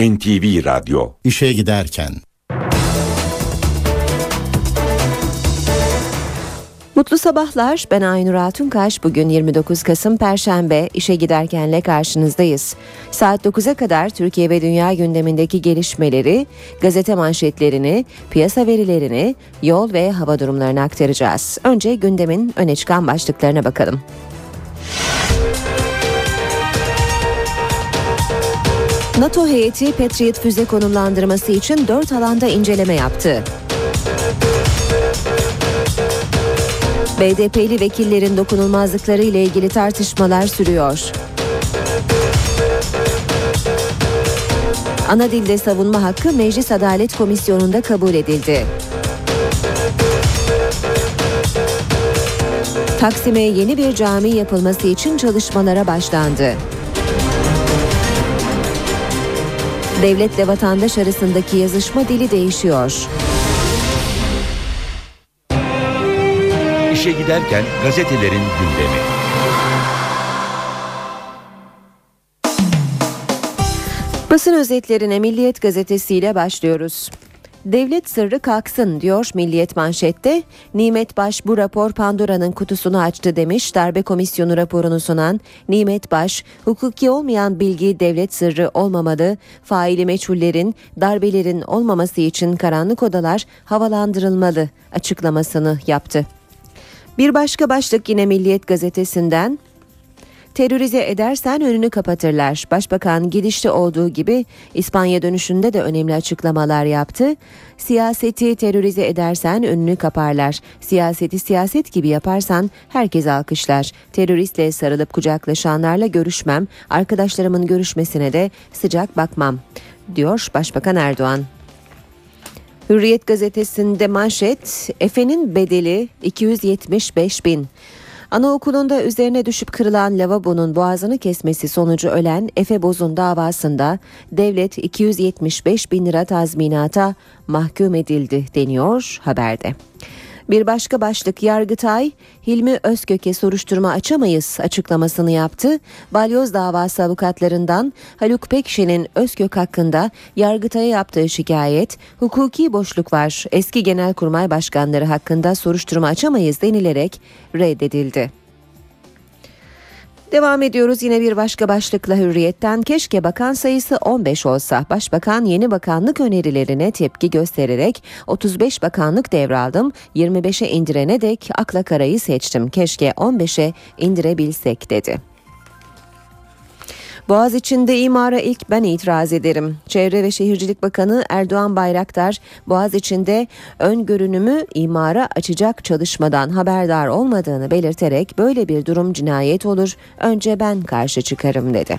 NTV Radyo İşe giderken Mutlu sabahlar. Ben Aynur Altunkaş. Bugün 29 Kasım Perşembe işe giderkenle karşınızdayız. Saat 9'a kadar Türkiye ve dünya gündemindeki gelişmeleri, gazete manşetlerini, piyasa verilerini, yol ve hava durumlarını aktaracağız. Önce gündemin öne çıkan başlıklarına bakalım. NATO heyeti Patriot füze konumlandırması için 4 alanda inceleme yaptı. BDP'li vekillerin dokunulmazlıkları ile ilgili tartışmalar sürüyor. Ana dilde savunma hakkı Meclis Adalet Komisyonu'nda kabul edildi. Taksim'e yeni bir cami yapılması için çalışmalara başlandı. Devletle vatandaş arasındaki yazışma dili değişiyor. İşe giderken gazetelerin gündemi. Basın özetlerine Milliyet gazetesiyle başlıyoruz. Devlet sırrı kalksın diyor Milliyet manşette. Nimet Baş bu rapor Pandora'nın kutusunu açtı demiş. Darbe komisyonu raporunu sunan Nimet Baş, hukuki olmayan bilgi devlet sırrı olmamalı. Faili meçhullerin, darbelerin olmaması için karanlık odalar havalandırılmalı açıklamasını yaptı. Bir başka başlık yine Milliyet gazetesinden terörize edersen önünü kapatırlar. Başbakan gidişte olduğu gibi İspanya dönüşünde de önemli açıklamalar yaptı. Siyaseti terörize edersen önünü kaparlar. Siyaseti siyaset gibi yaparsan herkes alkışlar. Teröristle sarılıp kucaklaşanlarla görüşmem. Arkadaşlarımın görüşmesine de sıcak bakmam diyor Başbakan Erdoğan. Hürriyet gazetesinde manşet Efe'nin bedeli 275 bin. Anaokulunda üzerine düşüp kırılan lavabonun boğazını kesmesi sonucu ölen Efe Boz'un davasında devlet 275 bin lira tazminata mahkum edildi deniyor haberde. Bir başka başlık Yargıtay, Hilmi Özkök'e soruşturma açamayız açıklamasını yaptı. Balyoz davası avukatlarından Haluk Pekşen'in Özkök hakkında Yargıtay'a yaptığı şikayet, hukuki boşluk var, eski genelkurmay başkanları hakkında soruşturma açamayız denilerek reddedildi. Devam ediyoruz yine bir başka başlıkla hürriyetten keşke bakan sayısı 15 olsa. Başbakan yeni bakanlık önerilerine tepki göstererek 35 bakanlık devraldım 25'e indirene dek akla karayı seçtim keşke 15'e indirebilsek dedi. Boğaz içinde imara ilk ben itiraz ederim. Çevre ve Şehircilik Bakanı Erdoğan Bayraktar, Boğaz içinde ön görünümü imara açacak çalışmadan haberdar olmadığını belirterek böyle bir durum cinayet olur, önce ben karşı çıkarım dedi.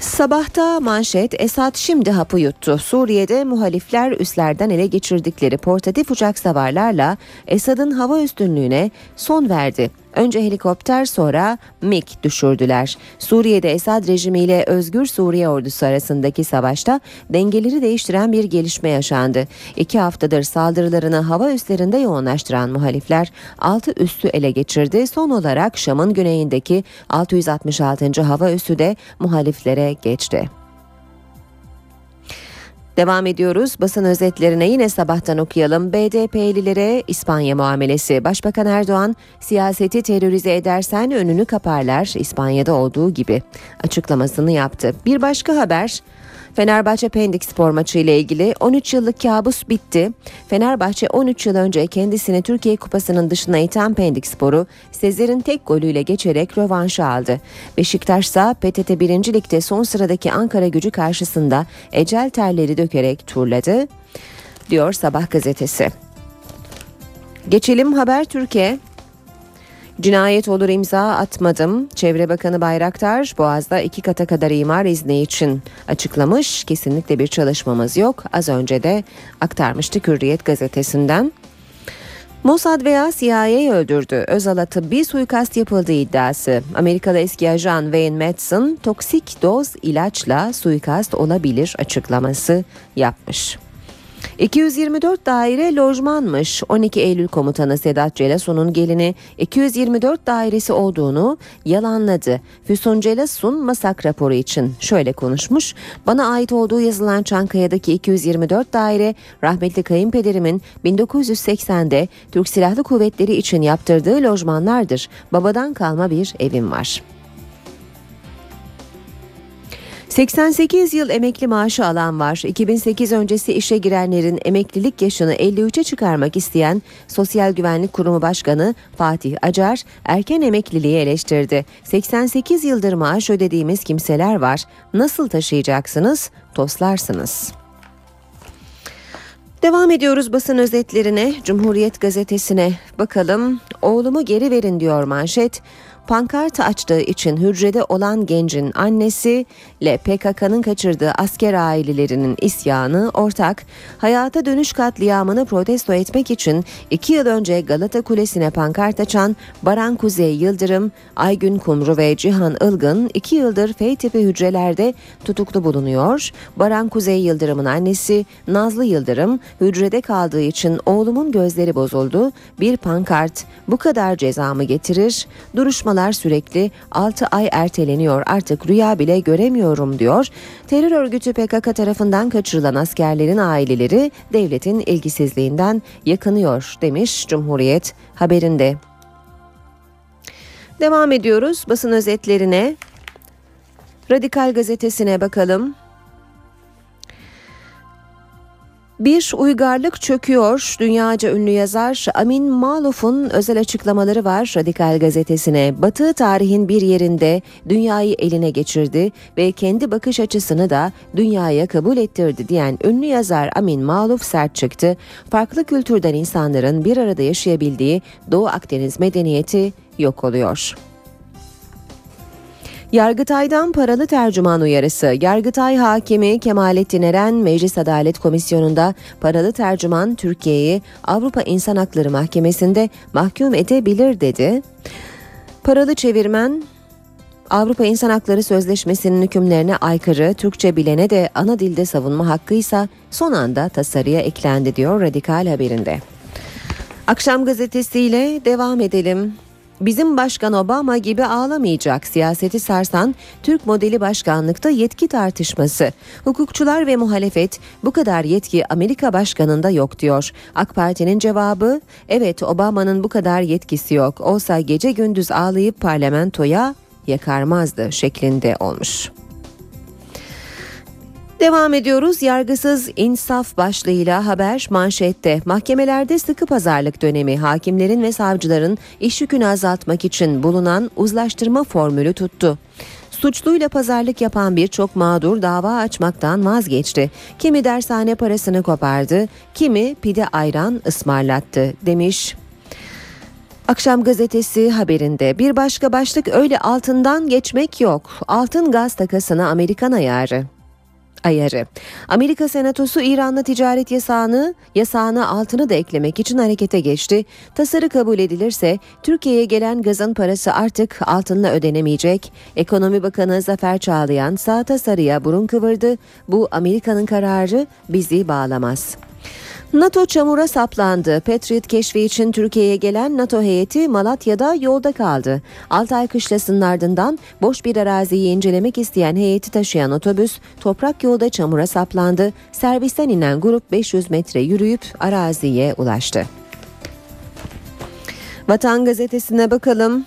Sabahta manşet Esad şimdi hapı yuttu. Suriye'de muhalifler üslerden ele geçirdikleri portatif uçak savarlarla Esad'ın hava üstünlüğüne son verdi. Önce helikopter sonra MiG düşürdüler. Suriye'de Esad rejimiyle Özgür Suriye ordusu arasındaki savaşta dengeleri değiştiren bir gelişme yaşandı. İki haftadır saldırılarını hava üslerinde yoğunlaştıran muhalifler altı üssü ele geçirdi. Son olarak Şam'ın güneyindeki 666. hava üssü de muhaliflere geçti. Devam ediyoruz. Basın özetlerine yine sabahtan okuyalım. BDP'lilere İspanya muamelesi. Başbakan Erdoğan siyaseti terörize edersen önünü kaparlar İspanya'da olduğu gibi açıklamasını yaptı. Bir başka haber Fenerbahçe Pendik spor maçı ile ilgili 13 yıllık kabus bitti. Fenerbahçe 13 yıl önce kendisini Türkiye Kupası'nın dışına iten Pendik Spor'u Sezer'in tek golüyle geçerek rövanşı aldı. Beşiktaş ise PTT 1. Lig'de son sıradaki Ankara gücü karşısında ecel terleri dökerek turladı, diyor Sabah gazetesi. Geçelim Haber Türkiye. Cinayet olur imza atmadım. Çevre Bakanı Bayraktar Boğaz'da iki kata kadar imar izni için açıklamış. Kesinlikle bir çalışmamız yok. Az önce de aktarmıştık Hürriyet gazetesinden. Mossad veya CIA öldürdü. Özal'a tıbbi suikast yapıldığı iddiası. Amerikalı eski ajan Wayne Madsen toksik doz ilaçla suikast olabilir açıklaması yapmış. 224 daire lojmanmış. 12 Eylül komutanı Sedat Celasun'un gelini 224 dairesi olduğunu yalanladı. Füsun Celasun masak raporu için şöyle konuşmuş. Bana ait olduğu yazılan Çankaya'daki 224 daire rahmetli kayınpederimin 1980'de Türk Silahlı Kuvvetleri için yaptırdığı lojmanlardır. Babadan kalma bir evim var. 88 yıl emekli maaşı alan var. 2008 öncesi işe girenlerin emeklilik yaşını 53'e çıkarmak isteyen Sosyal Güvenlik Kurumu Başkanı Fatih Acar erken emekliliği eleştirdi. 88 yıldır maaş ödediğimiz kimseler var. Nasıl taşıyacaksınız? Toslarsınız. Devam ediyoruz basın özetlerine. Cumhuriyet gazetesine bakalım. Oğlumu geri verin diyor manşet pankart açtığı için hücrede olan gencin annesi ile PKK'nın kaçırdığı asker ailelerinin isyanı ortak, hayata dönüş katliamını protesto etmek için iki yıl önce Galata Kulesi'ne pankart açan Baran Kuzey Yıldırım, Aygün Kumru ve Cihan Ilgın iki yıldır F hücrelerde tutuklu bulunuyor. Baran Kuzey Yıldırım'ın annesi Nazlı Yıldırım hücrede kaldığı için oğlumun gözleri bozuldu. Bir pankart bu kadar cezamı getirir. Duruşmalar Çalışmalar sürekli 6 ay erteleniyor artık rüya bile göremiyorum diyor. Terör örgütü PKK tarafından kaçırılan askerlerin aileleri devletin ilgisizliğinden yakınıyor demiş Cumhuriyet haberinde. Devam ediyoruz basın özetlerine. Radikal gazetesine bakalım. Bir uygarlık çöküyor. Dünyaca ünlü yazar Amin Maluf'un özel açıklamaları var Radikal gazetesine. Batı tarihin bir yerinde dünyayı eline geçirdi ve kendi bakış açısını da dünyaya kabul ettirdi diyen ünlü yazar Amin Maluf sert çıktı. Farklı kültürden insanların bir arada yaşayabildiği Doğu Akdeniz medeniyeti yok oluyor. Yargıtay'dan paralı tercüman uyarısı. Yargıtay hakimi Kemalettin Eren Meclis Adalet Komisyonu'nda paralı tercüman Türkiye'yi Avrupa İnsan Hakları Mahkemesi'nde mahkum edebilir dedi. Paralı çevirmen Avrupa İnsan Hakları Sözleşmesi'nin hükümlerine aykırı Türkçe bilene de ana dilde savunma hakkıysa son anda tasarıya eklendi diyor Radikal haberinde. Akşam gazetesiyle devam edelim. Bizim Başkan Obama gibi ağlamayacak siyaseti sarsan Türk modeli başkanlıkta yetki tartışması. Hukukçular ve muhalefet bu kadar yetki Amerika başkanında yok diyor. AK Parti'nin cevabı evet Obama'nın bu kadar yetkisi yok. Olsa gece gündüz ağlayıp parlamentoya yakarmazdı şeklinde olmuş. Devam ediyoruz. Yargısız insaf başlığıyla haber manşette. Mahkemelerde sıkı pazarlık dönemi hakimlerin ve savcıların iş yükünü azaltmak için bulunan uzlaştırma formülü tuttu. Suçluyla pazarlık yapan birçok mağdur dava açmaktan vazgeçti. Kimi dershane parasını kopardı, kimi pide ayran ısmarlattı demiş. Akşam gazetesi haberinde bir başka başlık öyle altından geçmek yok. Altın gaz takasına Amerikan ayarı ayarı. Amerika Senatosu İran'la ticaret yasağını, yasağına altını da eklemek için harekete geçti. Tasarı kabul edilirse Türkiye'ye gelen gazın parası artık altınla ödenemeyecek. Ekonomi Bakanı Zafer Çağlayan sağ tasarıya burun kıvırdı. Bu Amerika'nın kararı bizi bağlamaz. NATO çamura saplandı. Patriot keşfi için Türkiye'ye gelen NATO heyeti Malatya'da yolda kaldı. Altay kışlasının ardından boş bir araziyi incelemek isteyen heyeti taşıyan otobüs toprak yolda çamura saplandı. Servisten inen grup 500 metre yürüyüp araziye ulaştı. Vatan gazetesine bakalım.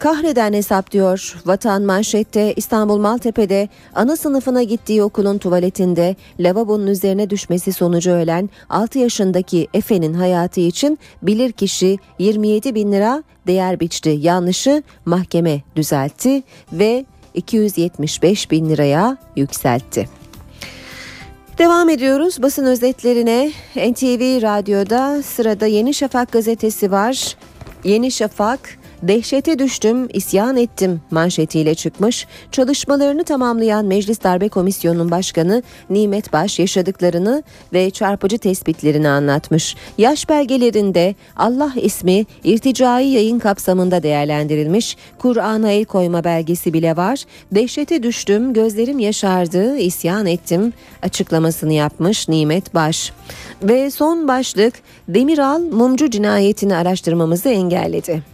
Kahreden hesap diyor. Vatan manşette İstanbul Maltepe'de ana sınıfına gittiği okulun tuvaletinde lavabonun üzerine düşmesi sonucu ölen 6 yaşındaki Efe'nin hayatı için bilirkişi 27 bin lira değer biçti. Yanlışı mahkeme düzeltti ve 275 bin liraya yükseltti. Devam ediyoruz basın özetlerine. NTV Radyo'da sırada Yeni Şafak gazetesi var. Yeni Şafak Dehşete düştüm, isyan ettim manşetiyle çıkmış. Çalışmalarını tamamlayan Meclis Darbe Komisyonu'nun başkanı Nimet Baş yaşadıklarını ve çarpıcı tespitlerini anlatmış. Yaş belgelerinde Allah ismi irticai yayın kapsamında değerlendirilmiş. Kur'an'a el koyma belgesi bile var. Dehşete düştüm, gözlerim yaşardı, isyan ettim açıklamasını yapmış Nimet Baş. Ve son başlık Demiral mumcu cinayetini araştırmamızı engelledi.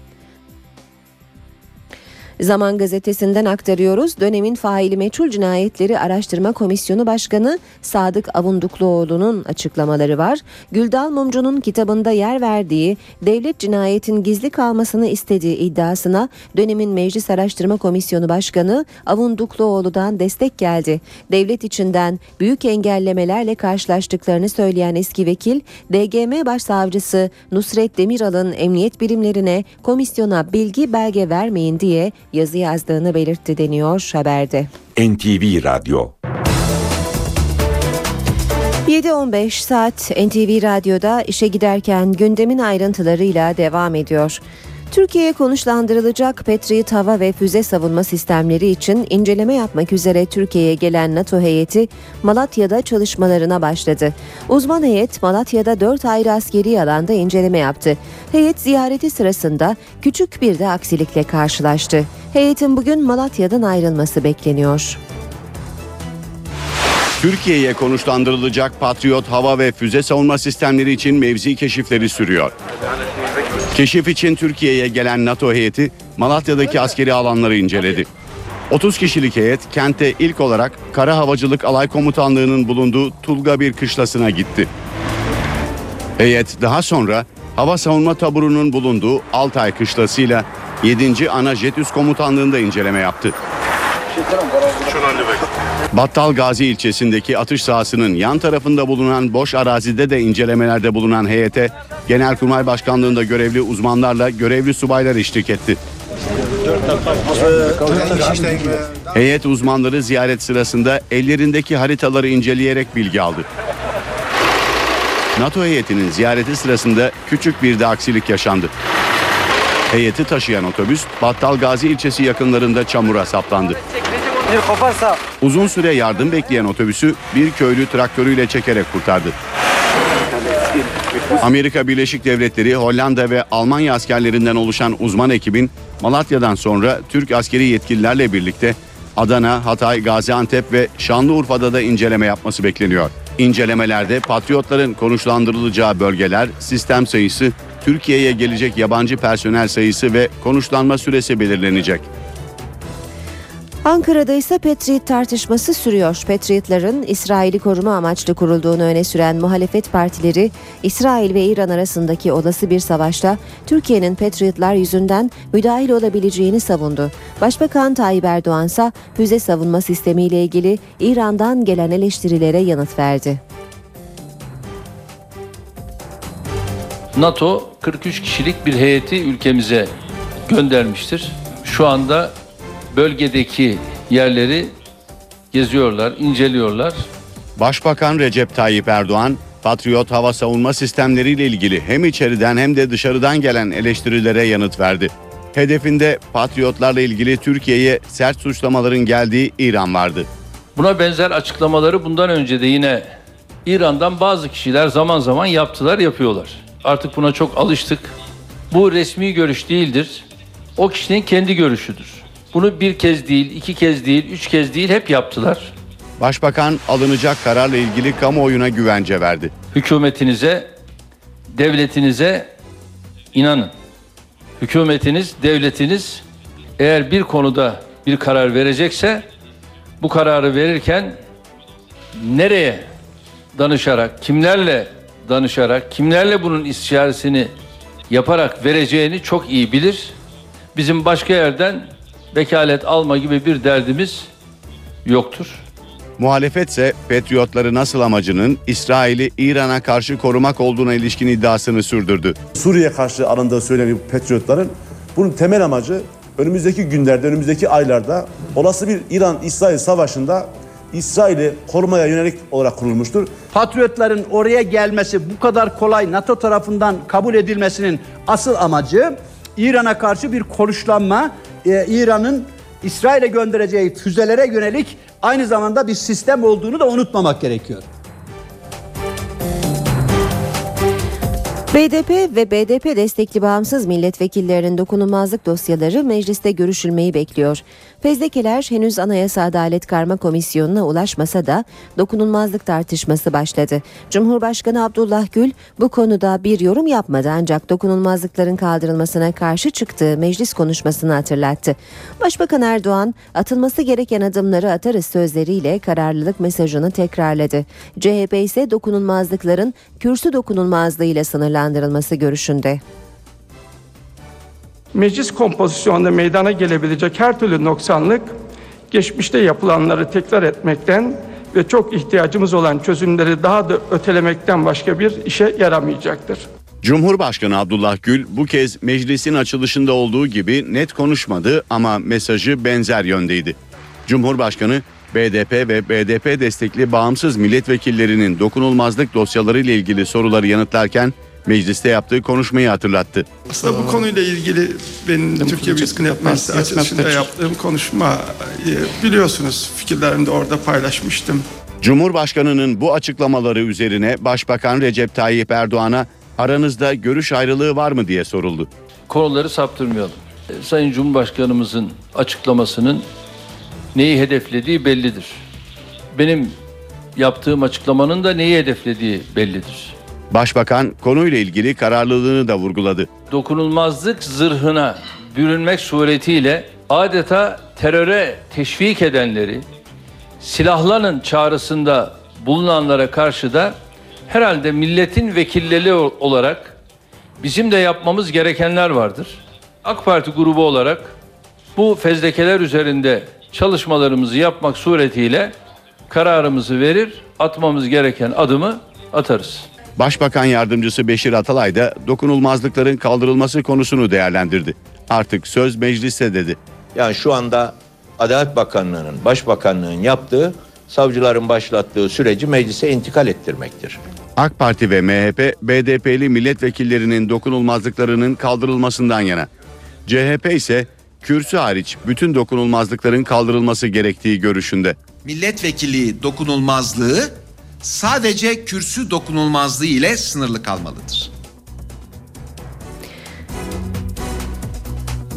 Zaman gazetesinden aktarıyoruz. Dönemin faili meçhul cinayetleri araştırma komisyonu başkanı Sadık Avundukluoğlu'nun açıklamaları var. Güldal Mumcu'nun kitabında yer verdiği devlet cinayetin gizli kalmasını istediği iddiasına dönemin Meclis Araştırma Komisyonu Başkanı Avundukluoğlu'dan destek geldi. Devlet içinden büyük engellemelerle karşılaştıklarını söyleyen eski vekil DGM Başsavcısı Nusret Demiral'ın emniyet birimlerine komisyona bilgi belge vermeyin diye yazı yazdığını belirtti deniyor haberde. NTV Radyo 7.15 saat NTV Radyo'da işe giderken gündemin ayrıntılarıyla devam ediyor. Türkiye'ye konuşlandırılacak Patriot hava ve füze savunma sistemleri için inceleme yapmak üzere Türkiye'ye gelen NATO heyeti Malatya'da çalışmalarına başladı. Uzman heyet Malatya'da 4 ayrı askeri alanda inceleme yaptı. Heyet ziyareti sırasında küçük bir de aksilikle karşılaştı. Heyetin bugün Malatya'dan ayrılması bekleniyor. Türkiye'ye konuşlandırılacak Patriot hava ve füze savunma sistemleri için mevzi keşifleri sürüyor. Keşif için Türkiye'ye gelen NATO heyeti Malatya'daki askeri alanları inceledi. 30 kişilik heyet kente ilk olarak Kara Havacılık Alay Komutanlığı'nın bulunduğu Tulga bir kışlasına gitti. Heyet daha sonra hava savunma taburunun bulunduğu Altay kışlasıyla 7. Ana Jet Üst Komutanlığı'nda inceleme yaptı. Battal Gazi ilçesindeki atış sahasının yan tarafında bulunan boş arazide de incelemelerde bulunan heyete Genelkurmay Başkanlığında görevli uzmanlarla görevli subaylar eşlik etti. Heyet uzmanları ziyaret sırasında ellerindeki haritaları inceleyerek bilgi aldı. NATO heyetinin ziyareti sırasında küçük bir de aksilik yaşandı. Heyeti taşıyan otobüs Battal Gazi ilçesi yakınlarında çamura saplandı. Uzun süre yardım bekleyen otobüsü bir köylü traktörüyle çekerek kurtardı. Amerika Birleşik Devletleri, Hollanda ve Almanya askerlerinden oluşan uzman ekibin Malatya'dan sonra Türk askeri yetkililerle birlikte Adana, Hatay, Gaziantep ve Şanlıurfa'da da inceleme yapması bekleniyor. İncelemelerde patriotların konuşlandırılacağı bölgeler, sistem sayısı, Türkiye'ye gelecek yabancı personel sayısı ve konuşlanma süresi belirlenecek. Ankara'da ise Patriot tartışması sürüyor. Patriotların İsrail'i koruma amaçlı kurulduğunu öne süren muhalefet partileri İsrail ve İran arasındaki olası bir savaşta Türkiye'nin Patriotlar yüzünden müdahil olabileceğini savundu. Başbakan Tayyip Erdoğan ise füze savunma sistemiyle ilgili İran'dan gelen eleştirilere yanıt verdi. NATO 43 kişilik bir heyeti ülkemize göndermiştir. Şu anda bölgedeki yerleri geziyorlar, inceliyorlar. Başbakan Recep Tayyip Erdoğan, Patriot hava savunma sistemleriyle ilgili hem içeriden hem de dışarıdan gelen eleştirilere yanıt verdi. Hedefinde Patriotlarla ilgili Türkiye'ye sert suçlamaların geldiği İran vardı. Buna benzer açıklamaları bundan önce de yine İran'dan bazı kişiler zaman zaman yaptılar, yapıyorlar. Artık buna çok alıştık. Bu resmi görüş değildir. O kişinin kendi görüşüdür. Bunu bir kez değil, iki kez değil, üç kez değil hep yaptılar. Başbakan alınacak kararla ilgili kamuoyuna güvence verdi. Hükümetinize, devletinize inanın. Hükümetiniz, devletiniz eğer bir konuda bir karar verecekse bu kararı verirken nereye danışarak, kimlerle danışarak, kimlerle bunun istişaresini yaparak vereceğini çok iyi bilir. Bizim başka yerden vekalet alma gibi bir derdimiz yoktur. Muhalefet ise Patriotları nasıl amacının İsrail'i İran'a karşı korumak olduğuna ilişkin iddiasını sürdürdü. Suriye karşı alındığı söyleniyor bu Patriotların. Bunun temel amacı önümüzdeki günlerde, önümüzdeki aylarda olası bir İran-İsrail savaşında İsrail'i korumaya yönelik olarak kurulmuştur. Patriotların oraya gelmesi bu kadar kolay NATO tarafından kabul edilmesinin asıl amacı İran'a karşı bir konuşlanma, e, İran'ın İsrail'e göndereceği füzelere yönelik aynı zamanda bir sistem olduğunu da unutmamak gerekiyor. BDP ve BDP destekli bağımsız milletvekillerinin dokunulmazlık dosyaları mecliste görüşülmeyi bekliyor. Fezlekeler henüz Anayasa Adalet Karma Komisyonu'na ulaşmasa da dokunulmazlık tartışması başladı. Cumhurbaşkanı Abdullah Gül bu konuda bir yorum yapmadı ancak dokunulmazlıkların kaldırılmasına karşı çıktığı meclis konuşmasını hatırlattı. Başbakan Erdoğan atılması gereken adımları atarız sözleriyle kararlılık mesajını tekrarladı. CHP ise dokunulmazlıkların kürsü dokunulmazlığıyla sınırlandırılması görüşünde. Meclis kompozisyonunda meydana gelebilecek her türlü noksanlık geçmişte yapılanları tekrar etmekten ve çok ihtiyacımız olan çözümleri daha da ötelemekten başka bir işe yaramayacaktır. Cumhurbaşkanı Abdullah Gül bu kez meclisin açılışında olduğu gibi net konuşmadı ama mesajı benzer yöndeydi. Cumhurbaşkanı BDP ve BDP destekli bağımsız milletvekillerinin dokunulmazlık dosyaları ile ilgili soruları yanıtlarken mecliste yaptığı konuşmayı hatırlattı. Aslında bu konuyla ilgili benim Türkiye Büyük Millet Meclisi açılışında yaptığım konuşma e, biliyorsunuz fikirlerimi de orada paylaşmıştım. Cumhurbaşkanının bu açıklamaları üzerine Başbakan Recep Tayyip Erdoğan'a aranızda görüş ayrılığı var mı diye soruldu. Konuları saptırmayalım. E, Sayın Cumhurbaşkanımızın açıklamasının neyi hedeflediği bellidir. Benim yaptığım açıklamanın da neyi hedeflediği bellidir. Başbakan konuyla ilgili kararlılığını da vurguladı. Dokunulmazlık zırhına bürünmek suretiyle adeta teröre teşvik edenleri, silahlanın çağrısında bulunanlara karşı da herhalde milletin vekilleri olarak bizim de yapmamız gerekenler vardır. AK Parti grubu olarak bu fezlekeler üzerinde çalışmalarımızı yapmak suretiyle kararımızı verir, atmamız gereken adımı atarız. Başbakan yardımcısı Beşir Atalay da dokunulmazlıkların kaldırılması konusunu değerlendirdi. Artık söz mecliste dedi. Yani şu anda Adalet Bakanlığı'nın, Başbakanlığı'nın yaptığı savcıların başlattığı süreci meclise intikal ettirmektir. AK Parti ve MHP, BDP'li milletvekillerinin dokunulmazlıklarının kaldırılmasından yana. CHP ise kürsü hariç bütün dokunulmazlıkların kaldırılması gerektiği görüşünde. Milletvekili dokunulmazlığı sadece kürsü dokunulmazlığı ile sınırlı kalmalıdır.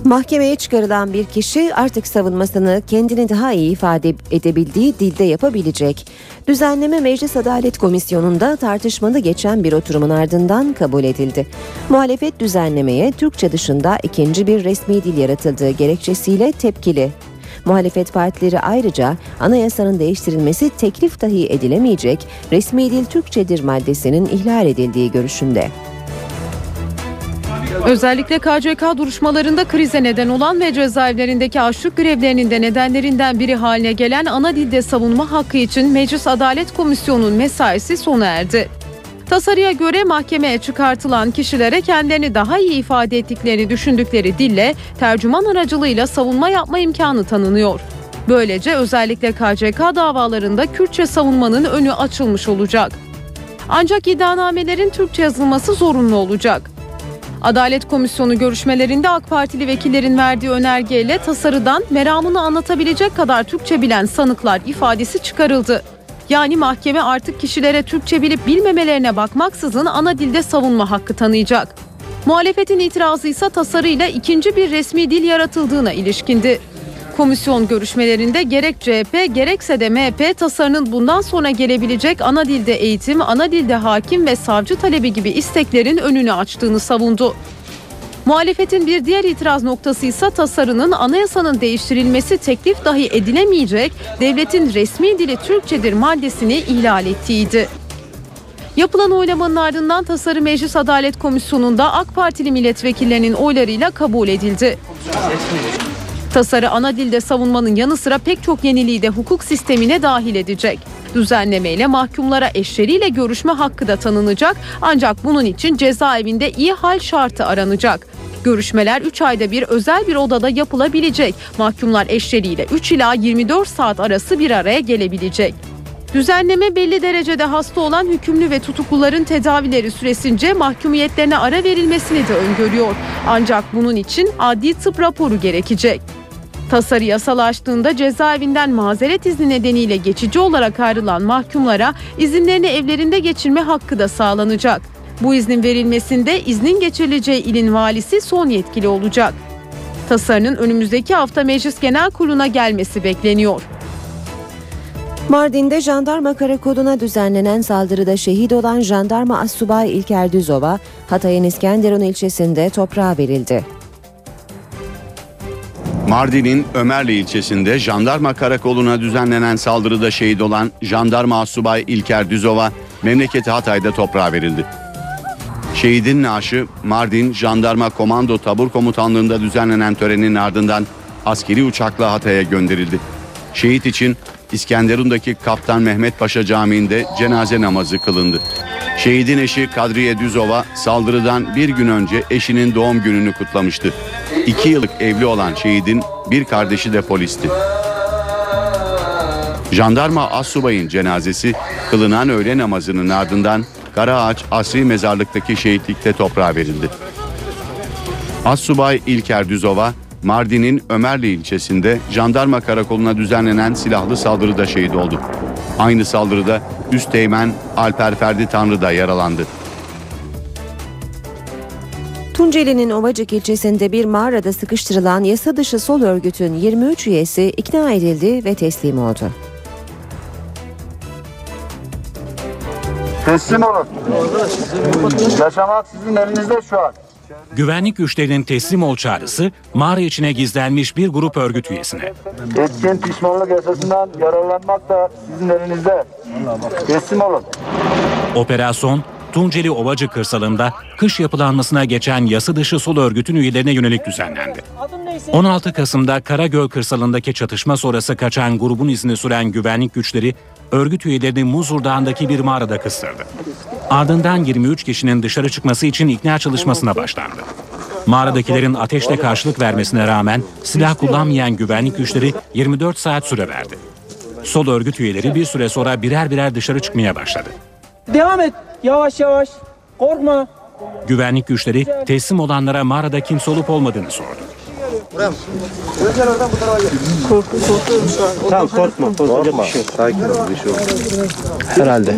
Mahkemeye çıkarılan bir kişi artık savunmasını kendini daha iyi ifade edebildiği dilde yapabilecek. Düzenleme Meclis Adalet Komisyonu'nda tartışmalı geçen bir oturumun ardından kabul edildi. Muhalefet düzenlemeye Türkçe dışında ikinci bir resmi dil yaratıldığı gerekçesiyle tepkili. Muhalefet partileri ayrıca anayasanın değiştirilmesi teklif dahi edilemeyecek resmi dil Türkçedir maddesinin ihlal edildiği görüşünde. Özellikle KCK duruşmalarında krize neden olan ve cezaevlerindeki açlık grevlerinin de nedenlerinden biri haline gelen ana dilde savunma hakkı için Meclis Adalet Komisyonu'nun mesaisi sona erdi. Tasarıya göre mahkemeye çıkartılan kişilere kendilerini daha iyi ifade ettiklerini düşündükleri dille tercüman aracılığıyla savunma yapma imkanı tanınıyor. Böylece özellikle KCK davalarında Kürtçe savunmanın önü açılmış olacak. Ancak iddianamelerin Türkçe yazılması zorunlu olacak. Adalet Komisyonu görüşmelerinde AK Partili vekillerin verdiği önergeyle tasarıdan meramını anlatabilecek kadar Türkçe bilen sanıklar ifadesi çıkarıldı. Yani mahkeme artık kişilere Türkçe bilip bilmemelerine bakmaksızın ana dilde savunma hakkı tanıyacak. Muhalefetin itirazı ise tasarıyla ikinci bir resmi dil yaratıldığına ilişkindi. Komisyon görüşmelerinde gerek CHP gerekse de MHP tasarının bundan sonra gelebilecek ana dilde eğitim, ana dilde hakim ve savcı talebi gibi isteklerin önünü açtığını savundu. Muhalefetin bir diğer itiraz noktası ise tasarının anayasanın değiştirilmesi teklif dahi edilemeyecek, devletin resmi dili Türkçedir maddesini ihlal ettiğiydi. Yapılan oylamanın ardından tasarı Meclis Adalet Komisyonu'nda AK Partili milletvekillerinin oylarıyla kabul edildi. Tasarı ana dilde savunmanın yanı sıra pek çok yeniliği de hukuk sistemine dahil edecek. Düzenlemeyle mahkumlara eşleriyle görüşme hakkı da tanınacak ancak bunun için cezaevinde iyi hal şartı aranacak. Görüşmeler 3 ayda bir özel bir odada yapılabilecek. Mahkumlar eşleriyle 3 ila 24 saat arası bir araya gelebilecek. Düzenleme belli derecede hasta olan hükümlü ve tutukluların tedavileri süresince mahkumiyetlerine ara verilmesini de öngörüyor. Ancak bunun için adli tıp raporu gerekecek. Tasarı yasalaştığında cezaevinden mazeret izni nedeniyle geçici olarak ayrılan mahkumlara izinlerini evlerinde geçirme hakkı da sağlanacak. Bu iznin verilmesinde iznin geçirileceği ilin valisi son yetkili olacak. Tasarının önümüzdeki hafta Meclis Genel Kurulu'na gelmesi bekleniyor. Mardin'de jandarma karakoluna düzenlenen saldırıda şehit olan jandarma assubay İlker Düzova, Hatay'ın İskenderun ilçesinde toprağa verildi. Mardin'in Ömerli ilçesinde jandarma karakoluna düzenlenen saldırıda şehit olan jandarma asubay İlker Düzova memleketi Hatay'da toprağa verildi. Şehidin naaşı Mardin Jandarma Komando Tabur Komutanlığı'nda düzenlenen törenin ardından askeri uçakla Hatay'a gönderildi. Şehit için İskenderun'daki Kaptan Mehmet Paşa Camii'nde cenaze namazı kılındı. Şehidin eşi Kadriye Düzova saldırıdan bir gün önce eşinin doğum gününü kutlamıştı. İki yıllık evli olan şehidin bir kardeşi de polisti. Jandarma Assubay'ın cenazesi kılınan öğle namazının ardından Karaağaç Asri Mezarlık'taki şehitlikte toprağa verildi. Assubay İlker Düzova, Mardin'in Ömerli ilçesinde jandarma karakoluna düzenlenen silahlı saldırıda şehit oldu. Aynı saldırıda Üsteğmen Alper Ferdi Tanrı da yaralandı. Tunceli'nin Ovacık ilçesinde bir mağarada sıkıştırılan yasa dışı sol örgütün 23 üyesi ikna edildi ve teslim oldu. Teslim olun. Yaşamak sizin elinizde şu an. Güvenlik güçlerinin teslim ol çağrısı mağara içine gizlenmiş bir grup örgüt üyesine. Etkin pişmanlık yasasından yararlanmak da sizin elinizde. Teslim olun. Operasyon Tunceli Ovacı kırsalında kış yapılanmasına geçen yasa dışı sol örgütün üyelerine yönelik düzenlendi. 16 Kasım'da Karagöl kırsalındaki çatışma sonrası kaçan grubun izini süren güvenlik güçleri örgüt üyelerini Muzur Dağı'ndaki bir mağarada kıstırdı. Ardından 23 kişinin dışarı çıkması için ikna çalışmasına başlandı. Mağaradakilerin ateşle karşılık vermesine rağmen silah kullanmayan güvenlik güçleri 24 saat süre verdi. Sol örgüt üyeleri bir süre sonra birer birer dışarı çıkmaya başladı. Devam et. Yavaş yavaş. Korkma. Güvenlik güçleri teslim olanlara mağarada kimse olup olmadığını sordu. Buraya mı? Gözler oradan bu tarafa gel. Korkuyorum şu an. Tamam korkma. Korkma. Sakin ol. Bir şey olmaz. Herhalde.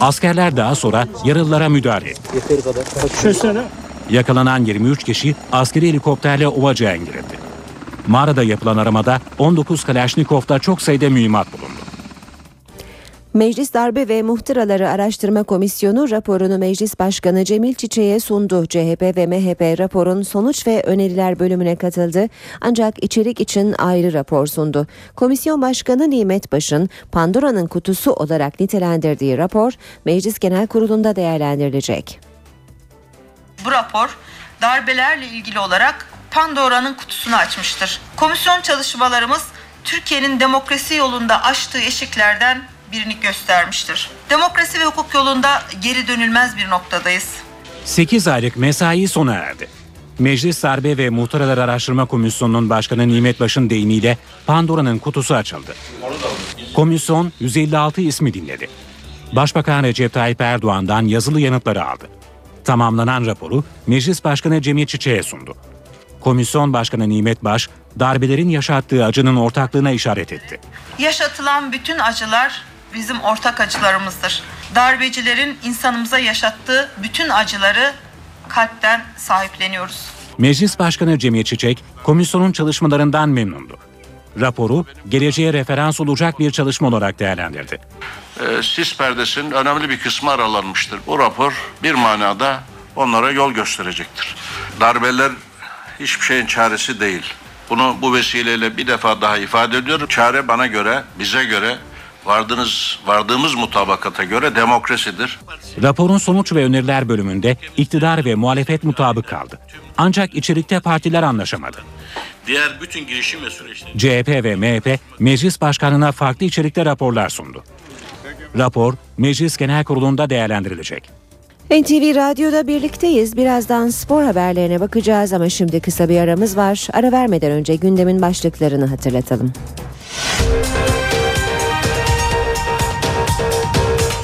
Askerler daha sonra yaralılara müdahale etti. Yeteri kadar. Düşünsene. Yakalanan 23 kişi askeri helikopterle Ovacı'ya indirildi. Mağarada yapılan aramada 19 Kalaşnikov'da çok sayıda mühimmat bulundu. Meclis Darbe ve Muhtıraları Araştırma Komisyonu raporunu Meclis Başkanı Cemil Çiçek'e sundu. CHP ve MHP raporun sonuç ve öneriler bölümüne katıldı. Ancak içerik için ayrı rapor sundu. Komisyon Başkanı Nimet Baş'ın Pandora'nın kutusu olarak nitelendirdiği rapor Meclis Genel Kurulu'nda değerlendirilecek. Bu rapor darbelerle ilgili olarak Pandora'nın kutusunu açmıştır. Komisyon çalışmalarımız Türkiye'nin demokrasi yolunda açtığı eşiklerden birini göstermiştir. Demokrasi ve hukuk yolunda geri dönülmez bir noktadayız. 8 aylık mesai sona erdi. Meclis Darbe ve Muhtıralar Araştırma Komisyonu'nun başkanı Nimet Baş'ın deyimiyle Pandora'nın kutusu açıldı. Komisyon 156 ismi dinledi. Başbakan Recep Tayyip Erdoğan'dan yazılı yanıtları aldı. Tamamlanan raporu Meclis Başkanı Cemil Çiçek'e sundu. Komisyon Başkanı Nimet Baş, darbelerin yaşattığı acının ortaklığına işaret etti. Yaşatılan bütün acılar bizim ortak acılarımızdır. Darbecilerin insanımıza yaşattığı bütün acıları kalpten sahipleniyoruz. Meclis Başkanı Cemil Çiçek, komisyonun çalışmalarından memnundu. Raporu geleceğe referans olacak bir çalışma olarak değerlendirdi. e, sis perdesinin önemli bir kısmı aralanmıştır. Bu rapor bir manada onlara yol gösterecektir. Darbeler hiçbir şeyin çaresi değil. Bunu bu vesileyle bir defa daha ifade ediyorum. Çare bana göre, bize göre, vardığınız, vardığımız mutabakata göre demokrasidir. Raporun sonuç ve öneriler bölümünde iktidar ve muhalefet mutabık kaldı. Ancak içerikte partiler anlaşamadı. Diğer bütün girişim ve süreçler... CHP ve MHP meclis başkanına farklı içerikte raporlar sundu. Rapor Meclis Genel Kurulu'nda değerlendirilecek. NTV Radyo'da birlikteyiz. Birazdan spor haberlerine bakacağız ama şimdi kısa bir aramız var. Ara vermeden önce gündemin başlıklarını hatırlatalım.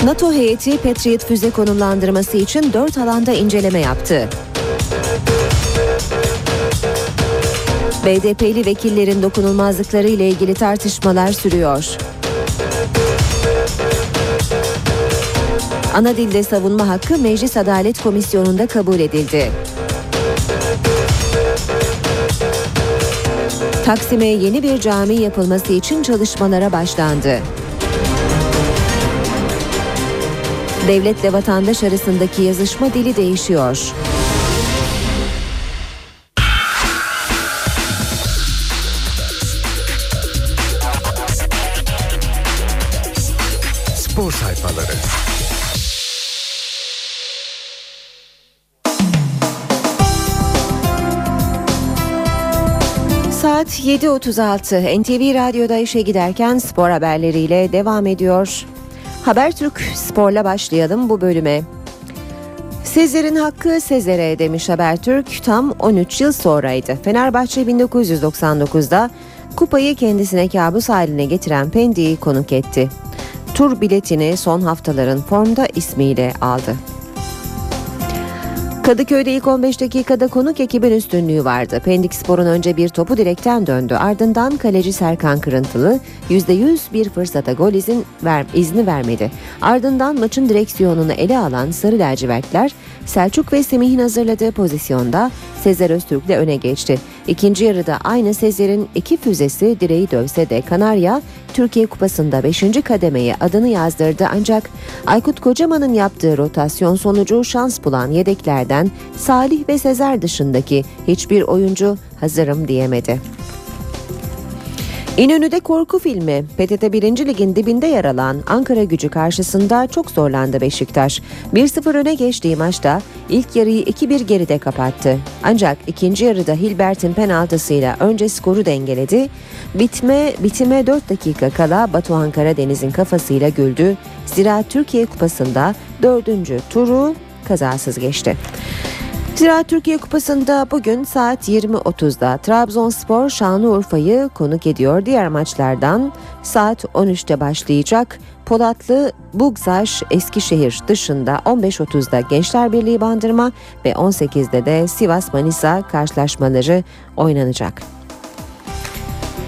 NATO heyeti Patriot füze konumlandırması için dört alanda inceleme yaptı. BDP'li vekillerin dokunulmazlıkları ile ilgili tartışmalar sürüyor. Ana dilde savunma hakkı Meclis Adalet Komisyonu'nda kabul edildi. Taksim'e yeni bir cami yapılması için çalışmalara başlandı. Devletle vatandaş arasındaki yazışma dili değişiyor. Spor sayfaları. Saat 7.36 NTV Radyo'da işe giderken spor haberleriyle devam ediyor. Habertürk Spor'la başlayalım bu bölüme. Sezer'in hakkı Sezer'e demiş Habertürk tam 13 yıl sonraydı. Fenerbahçe 1999'da kupayı kendisine kabus haline getiren Pendik'i konuk etti. Tur biletini son haftaların formda ismiyle aldı. Kadıköy'de ilk 15 dakikada konuk ekibin üstünlüğü vardı. Pendik Spor'un önce bir topu direkten döndü. Ardından kaleci Serkan Kırıntılı %100 bir fırsata gol izin ver, izni vermedi. Ardından maçın direksiyonunu ele alan Sarı Lacivertler Selçuk ve Semih'in hazırladığı pozisyonda Sezer Öztürk'le öne geçti. İkinci yarıda aynı Sezer'in iki füzesi direği dövse de Kanarya Türkiye Kupası'nda 5. kademeye adını yazdırdı ancak Aykut Kocaman'ın yaptığı rotasyon sonucu şans bulan yedeklerden Salih ve Sezer dışındaki hiçbir oyuncu hazırım diyemedi. İnönü'de korku filmi PTT 1. Lig'in dibinde yer alan Ankara gücü karşısında çok zorlandı Beşiktaş. 1-0 öne geçtiği maçta ilk yarıyı 2-1 geride kapattı. Ancak ikinci yarıda Hilbert'in penaltısıyla önce skoru dengeledi. Bitme bitime 4 dakika kala Batuhan Karadeniz'in kafasıyla güldü. Zira Türkiye Kupası'nda 4. turu kazasız geçti. Zira Türkiye Kupası'nda bugün saat 20.30'da Trabzonspor Şanlıurfa'yı konuk ediyor. Diğer maçlardan saat 13'te başlayacak. Polatlı Bugzaş Eskişehir dışında 15.30'da Gençler Birliği Bandırma ve 18'de de Sivas Manisa karşılaşmaları oynanacak.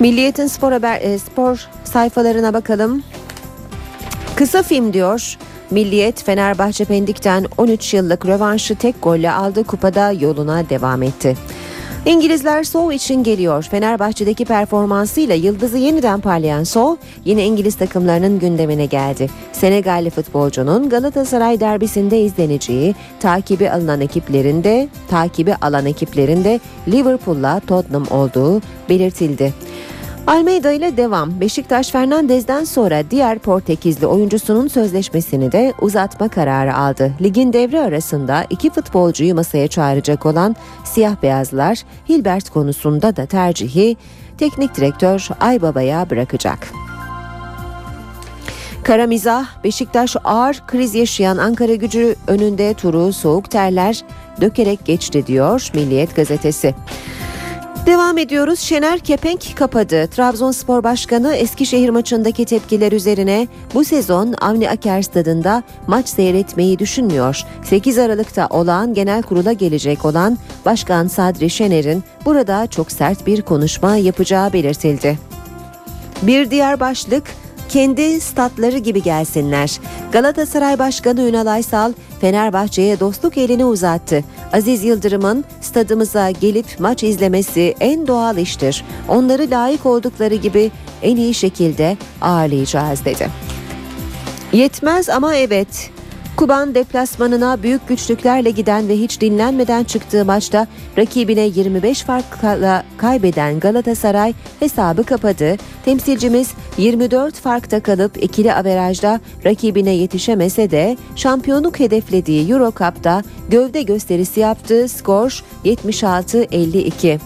Milliyet'in spor haber e, spor sayfalarına bakalım. Kısa film diyor. Milliyet Fenerbahçe Pendik'ten 13 yıllık rövanşı tek golle aldı kupada yoluna devam etti. İngilizler Sow için geliyor. Fenerbahçe'deki performansıyla yıldızı yeniden parlayan Sow yine İngiliz takımlarının gündemine geldi. Senegalli futbolcunun Galatasaray derbisinde izleneceği takibi alınan ekiplerinde takibi alan ekiplerinde Liverpool'la Tottenham olduğu belirtildi. Almeida ile devam. Beşiktaş Fernandez'den sonra diğer Portekizli oyuncusunun sözleşmesini de uzatma kararı aldı. Ligin devre arasında iki futbolcuyu masaya çağıracak olan siyah beyazlar Hilbert konusunda da tercihi teknik direktör Aybaba'ya bırakacak. Kara mizah, Beşiktaş ağır kriz yaşayan Ankara gücü önünde turu soğuk terler dökerek geçti diyor Milliyet gazetesi. Devam ediyoruz. Şener Kepenk kapadı. Trabzonspor Başkanı Eskişehir maçındaki tepkiler üzerine bu sezon Avni Aker stadında maç seyretmeyi düşünmüyor. 8 Aralık'ta olağan genel kurula gelecek olan Başkan Sadri Şener'in burada çok sert bir konuşma yapacağı belirtildi. Bir diğer başlık kendi statları gibi gelsinler. Galatasaray Başkanı Ünal Aysal Fenerbahçe'ye dostluk elini uzattı. Aziz Yıldırım'ın stadımıza gelip maç izlemesi en doğal iştir. Onları layık oldukları gibi en iyi şekilde ağırlayacağız dedi. Yetmez ama evet. Kuban deplasmanına büyük güçlüklerle giden ve hiç dinlenmeden çıktığı maçta rakibine 25 farkla kaybeden Galatasaray hesabı kapadı. Temsilcimiz 24 farkta kalıp ikili averajda rakibine yetişemese de şampiyonluk hedeflediği Euro Cup'ta gövde gösterisi yaptığı skor 76-52.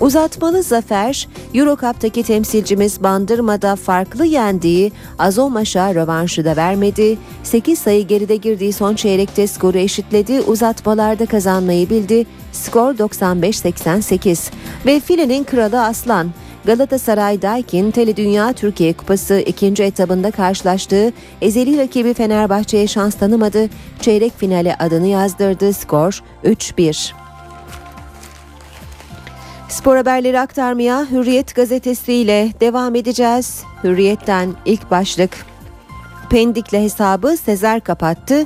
Uzatmalı zafer Eurocup'taki temsilcimiz Bandırma'da farklı yendiği Azomaş'a rövanşı da vermedi. 8 sayı geride girdiği son çeyrekte skoru eşitledi. Uzatmalarda kazanmayı bildi. Skor 95-88 ve filenin kralı Aslan Galatasaray Daikin Tele Dünya Türkiye Kupası ikinci etabında karşılaştığı ezeli rakibi Fenerbahçe'ye şans tanımadı. Çeyrek finale adını yazdırdı. Skor 3-1. Spor haberleri aktarmaya Hürriyet gazetesiyle devam edeceğiz. Hürriyet'ten ilk başlık. Pendik'le hesabı Sezer kapattı.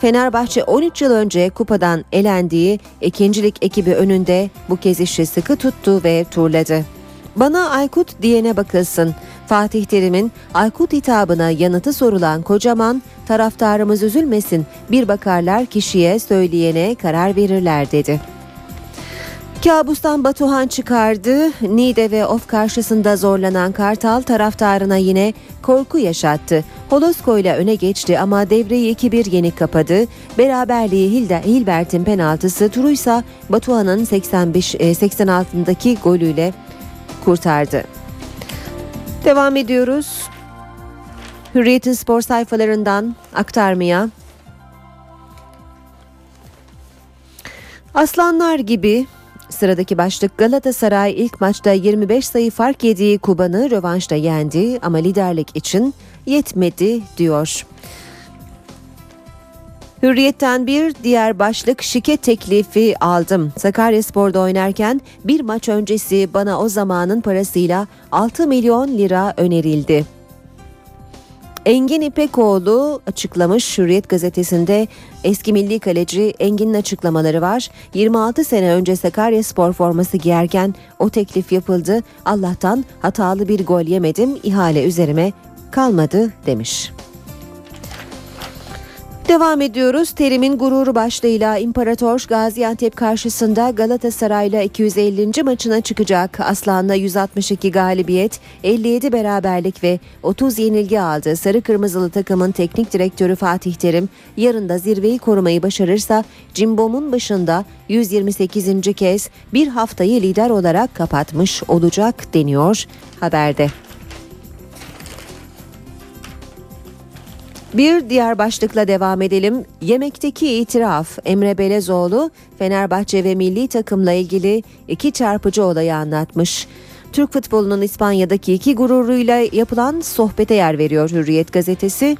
Fenerbahçe 13 yıl önce kupadan elendiği ikincilik ekibi önünde bu kez işi sıkı tuttu ve turladı. Bana Aykut diyene bakılsın. Fatih Terim'in Aykut hitabına yanıtı sorulan kocaman taraftarımız üzülmesin bir bakarlar kişiye söyleyene karar verirler dedi. Kabustan Batuhan çıkardı. Nide ve Of karşısında zorlanan Kartal taraftarına yine korku yaşattı. Holosko ile öne geçti ama devreyi 2-1 yenik kapadı. Beraberliği Hilde, Hilbert'in penaltısı Turuysa Batuhan'ın 85 86'daki golüyle kurtardı. Devam ediyoruz. Hürriyet'in spor sayfalarından aktarmaya. Aslanlar gibi Sıradaki başlık Galatasaray ilk maçta 25 sayı fark yediği Kuban'ı rövanşta yendi ama liderlik için yetmedi diyor. Hürriyetten bir diğer başlık şike teklifi aldım. Sakaryaspor'da oynarken bir maç öncesi bana o zamanın parasıyla 6 milyon lira önerildi. Engin İpekoğlu açıklamış Hürriyet gazetesinde eski milli kaleci Engin'in açıklamaları var. 26 sene önce Sakarya spor forması giyerken o teklif yapıldı. Allah'tan hatalı bir gol yemedim ihale üzerime kalmadı demiş. Devam ediyoruz. Terim'in gururu başlığıyla İmparator Gaziantep karşısında Galatasaray'la 250. maçına çıkacak. Aslan'la 162 galibiyet, 57 beraberlik ve 30 yenilgi aldı. Sarı Kırmızılı takımın teknik direktörü Fatih Terim yarın da zirveyi korumayı başarırsa Cimbom'un başında 128. kez bir haftayı lider olarak kapatmış olacak deniyor haberde. Bir diğer başlıkla devam edelim. Yemekteki itiraf Emre Belezoğlu Fenerbahçe ve milli takımla ilgili iki çarpıcı olayı anlatmış. Türk futbolunun İspanya'daki iki gururuyla yapılan sohbete yer veriyor Hürriyet gazetesi.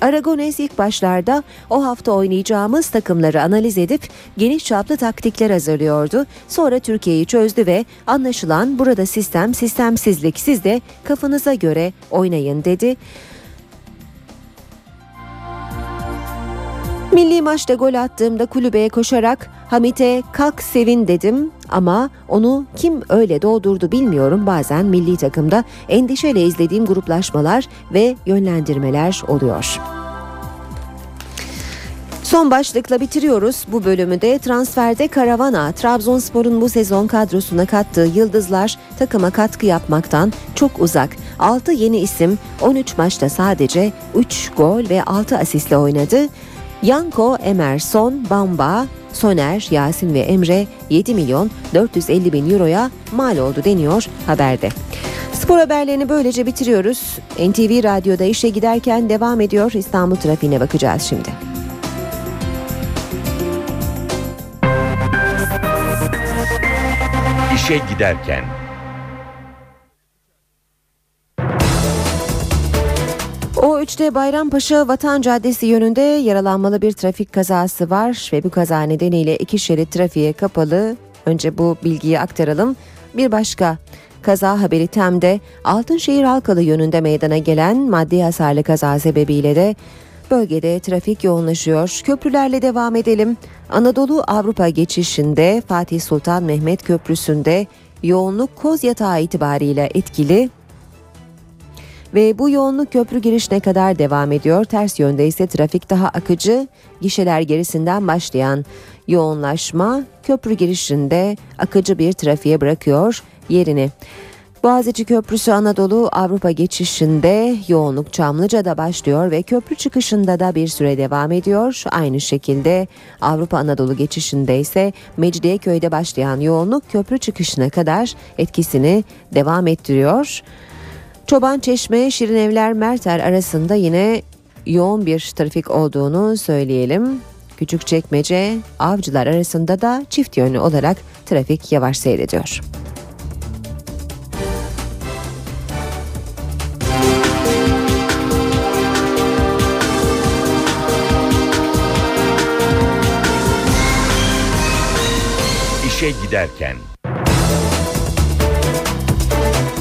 Aragones ilk başlarda o hafta oynayacağımız takımları analiz edip geniş çaplı taktikler hazırlıyordu. Sonra Türkiye'yi çözdü ve anlaşılan burada sistem sistemsizlik siz de kafanıza göre oynayın dedi. Milli maçta gol attığımda kulübeye koşarak Hamit'e kalk sevin dedim ama onu kim öyle doldurdu bilmiyorum. Bazen milli takımda endişeyle izlediğim gruplaşmalar ve yönlendirmeler oluyor. Son başlıkla bitiriyoruz bu bölümü de transferde karavana Trabzonspor'un bu sezon kadrosuna kattığı yıldızlar takıma katkı yapmaktan çok uzak. 6 yeni isim 13 maçta sadece 3 gol ve 6 asistle oynadı. Yanko, Emerson, Bamba, Soner, Yasin ve Emre 7 milyon 450 bin euroya mal oldu deniyor haberde. Spor haberlerini böylece bitiriyoruz. NTV Radyo'da işe giderken devam ediyor. İstanbul trafiğine bakacağız şimdi. İşe giderken O3'te Bayrampaşa Vatan Caddesi yönünde yaralanmalı bir trafik kazası var ve bu kaza nedeniyle iki şerit trafiğe kapalı. Önce bu bilgiyi aktaralım. Bir başka kaza haberi Tem'de Altınşehir Halkalı yönünde meydana gelen maddi hasarlı kaza sebebiyle de bölgede trafik yoğunlaşıyor. Köprülerle devam edelim. Anadolu Avrupa geçişinde Fatih Sultan Mehmet Köprüsü'nde yoğunluk koz yatağı itibariyle etkili ve bu yoğunluk köprü girişine kadar devam ediyor. Ters yönde ise trafik daha akıcı. Gişeler gerisinden başlayan yoğunlaşma köprü girişinde akıcı bir trafiğe bırakıyor yerini. Boğaziçi Köprüsü Anadolu Avrupa geçişinde yoğunluk Çamlıca'da başlıyor ve köprü çıkışında da bir süre devam ediyor. Aynı şekilde Avrupa Anadolu geçişinde ise Mecidiyeköy'de başlayan yoğunluk köprü çıkışına kadar etkisini devam ettiriyor. Çoban Çeşme, Şirin Evler, Merter arasında yine yoğun bir trafik olduğunu söyleyelim. Küçükçekmece, Avcılar arasında da çift yönlü olarak trafik yavaş seyrediyor. İşe giderken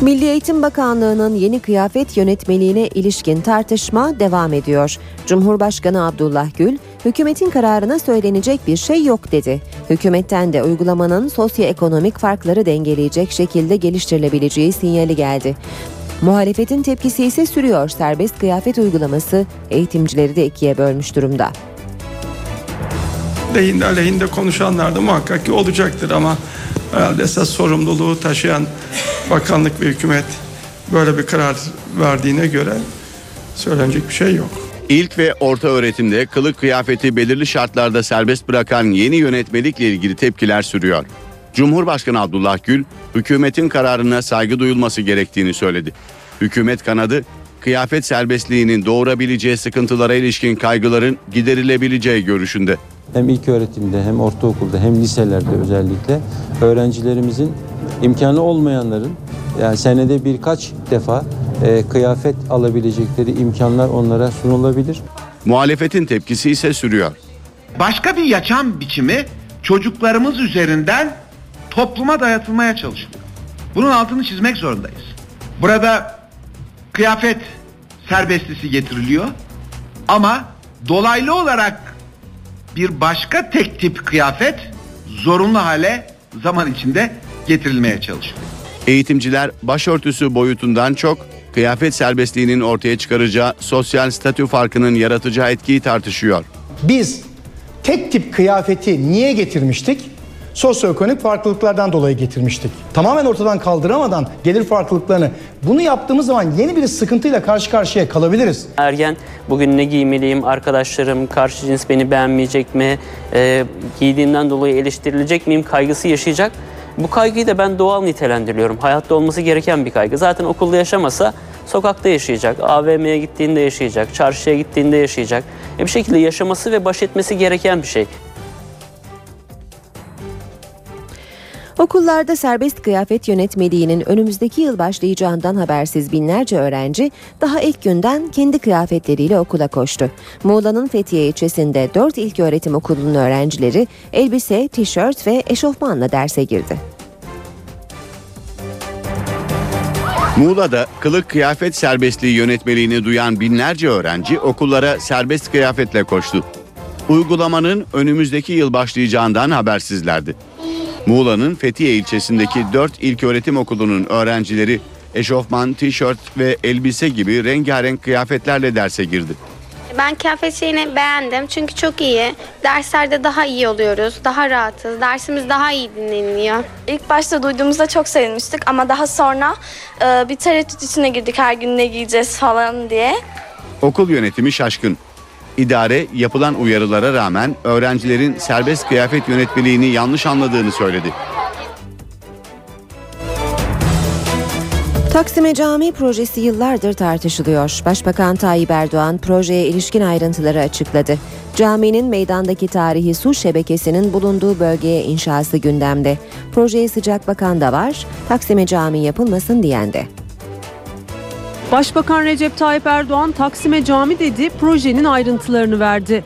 Milli Eğitim Bakanlığı'nın yeni kıyafet yönetmeliğine ilişkin tartışma devam ediyor. Cumhurbaşkanı Abdullah Gül, hükümetin kararına söylenecek bir şey yok dedi. Hükümetten de uygulamanın sosyoekonomik farkları dengeleyecek şekilde geliştirilebileceği sinyali geldi. Muhalefetin tepkisi ise sürüyor. Serbest kıyafet uygulaması eğitimcileri de ikiye bölmüş durumda. Lehinde aleyhinde konuşanlar da muhakkak ki olacaktır ama herhalde esas sorumluluğu taşıyan bakanlık ve hükümet böyle bir karar verdiğine göre söylenecek bir şey yok. İlk ve orta öğretimde kılık kıyafeti belirli şartlarda serbest bırakan yeni yönetmelikle ilgili tepkiler sürüyor. Cumhurbaşkanı Abdullah Gül, hükümetin kararına saygı duyulması gerektiğini söyledi. Hükümet kanadı, kıyafet serbestliğinin doğurabileceği sıkıntılara ilişkin kaygıların giderilebileceği görüşünde. Hem ilk öğretimde hem ortaokulda hem liselerde özellikle öğrencilerimizin imkanı olmayanların yani senede birkaç defa e, kıyafet alabilecekleri imkanlar onlara sunulabilir. Muhalefetin tepkisi ise sürüyor. Başka bir yaşam biçimi çocuklarımız üzerinden topluma dayatılmaya çalışılıyor. Bunun altını çizmek zorundayız. Burada kıyafet serbestlisi getiriliyor ama dolaylı olarak bir başka tek tip kıyafet zorunlu hale zaman içinde getirilmeye çalışılıyor. Eğitimciler başörtüsü boyutundan çok kıyafet serbestliğinin ortaya çıkaracağı sosyal statü farkının yaratacağı etkiyi tartışıyor. Biz tek tip kıyafeti niye getirmiştik? Sosyoekonomik farklılıklardan dolayı getirmiştik. Tamamen ortadan kaldıramadan gelir farklılıklarını bunu yaptığımız zaman yeni bir sıkıntıyla karşı karşıya kalabiliriz. Ergen bugün ne giymeliyim, arkadaşlarım karşı cins beni beğenmeyecek mi, e, giydiğimden dolayı eleştirilecek miyim kaygısı yaşayacak. Bu kaygıyı da ben doğal nitelendiriyorum. Hayatta olması gereken bir kaygı. Zaten okulda yaşamasa sokakta yaşayacak, AVM'ye gittiğinde yaşayacak, çarşıya gittiğinde yaşayacak. E bir şekilde yaşaması ve baş etmesi gereken bir şey. Okullarda serbest kıyafet yönetmeliğinin önümüzdeki yıl başlayacağından habersiz binlerce öğrenci daha ilk günden kendi kıyafetleriyle okula koştu. Muğla'nın Fethiye ilçesinde 4 ilköğretim okulunun öğrencileri elbise, tişört ve eşofmanla derse girdi. Muğla'da kılık kıyafet serbestliği yönetmeliğini duyan binlerce öğrenci okullara serbest kıyafetle koştu. Uygulamanın önümüzdeki yıl başlayacağından habersizlerdi. Muğla'nın Fethiye ilçesindeki 4 ilköğretim okulunun öğrencileri eşofman, tişört ve elbise gibi rengarenk kıyafetlerle derse girdi. Ben kıyafet şeyini beğendim çünkü çok iyi. Derslerde daha iyi oluyoruz, daha rahatız. Dersimiz daha iyi dinleniliyor. İlk başta duyduğumuzda çok sevinmiştik ama daha sonra e, bir tereddüt içine girdik her gün ne giyeceğiz falan diye. Okul yönetimi şaşkın. İdare yapılan uyarılara rağmen öğrencilerin serbest kıyafet yönetmeliğini yanlış anladığını söyledi. Taksim'e cami projesi yıllardır tartışılıyor. Başbakan Tayyip Erdoğan projeye ilişkin ayrıntıları açıkladı. Caminin meydandaki tarihi su şebekesinin bulunduğu bölgeye inşası gündemde. Projeye sıcak bakan da var, Taksim'e cami yapılmasın diyen de. Başbakan Recep Tayyip Erdoğan Taksim'e cami dedi, projenin ayrıntılarını verdi.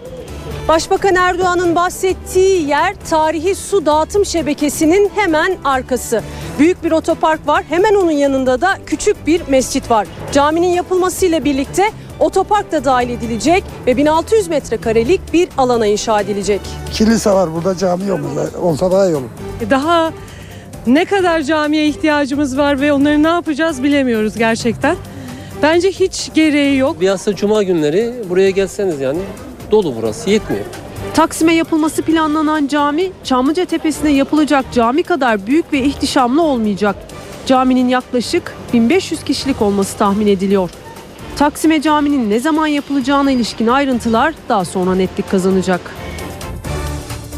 Başbakan Erdoğan'ın bahsettiği yer tarihi su dağıtım şebekesinin hemen arkası. Büyük bir otopark var. Hemen onun yanında da küçük bir mescit var. Caminin yapılmasıyla birlikte otopark da dahil edilecek ve 1600 metrekarelik bir alana inşa edilecek. Kilise var burada cami yok. Olsa daha iyi olur. Daha ne kadar camiye ihtiyacımız var ve onları ne yapacağız bilemiyoruz gerçekten. Bence hiç gereği yok. Bilhassa cuma günleri buraya gelseniz yani dolu burası yetmiyor. Taksim'e yapılması planlanan cami Çamlıca Tepesi'ne yapılacak cami kadar büyük ve ihtişamlı olmayacak. Caminin yaklaşık 1500 kişilik olması tahmin ediliyor. Taksim'e caminin ne zaman yapılacağına ilişkin ayrıntılar daha sonra netlik kazanacak.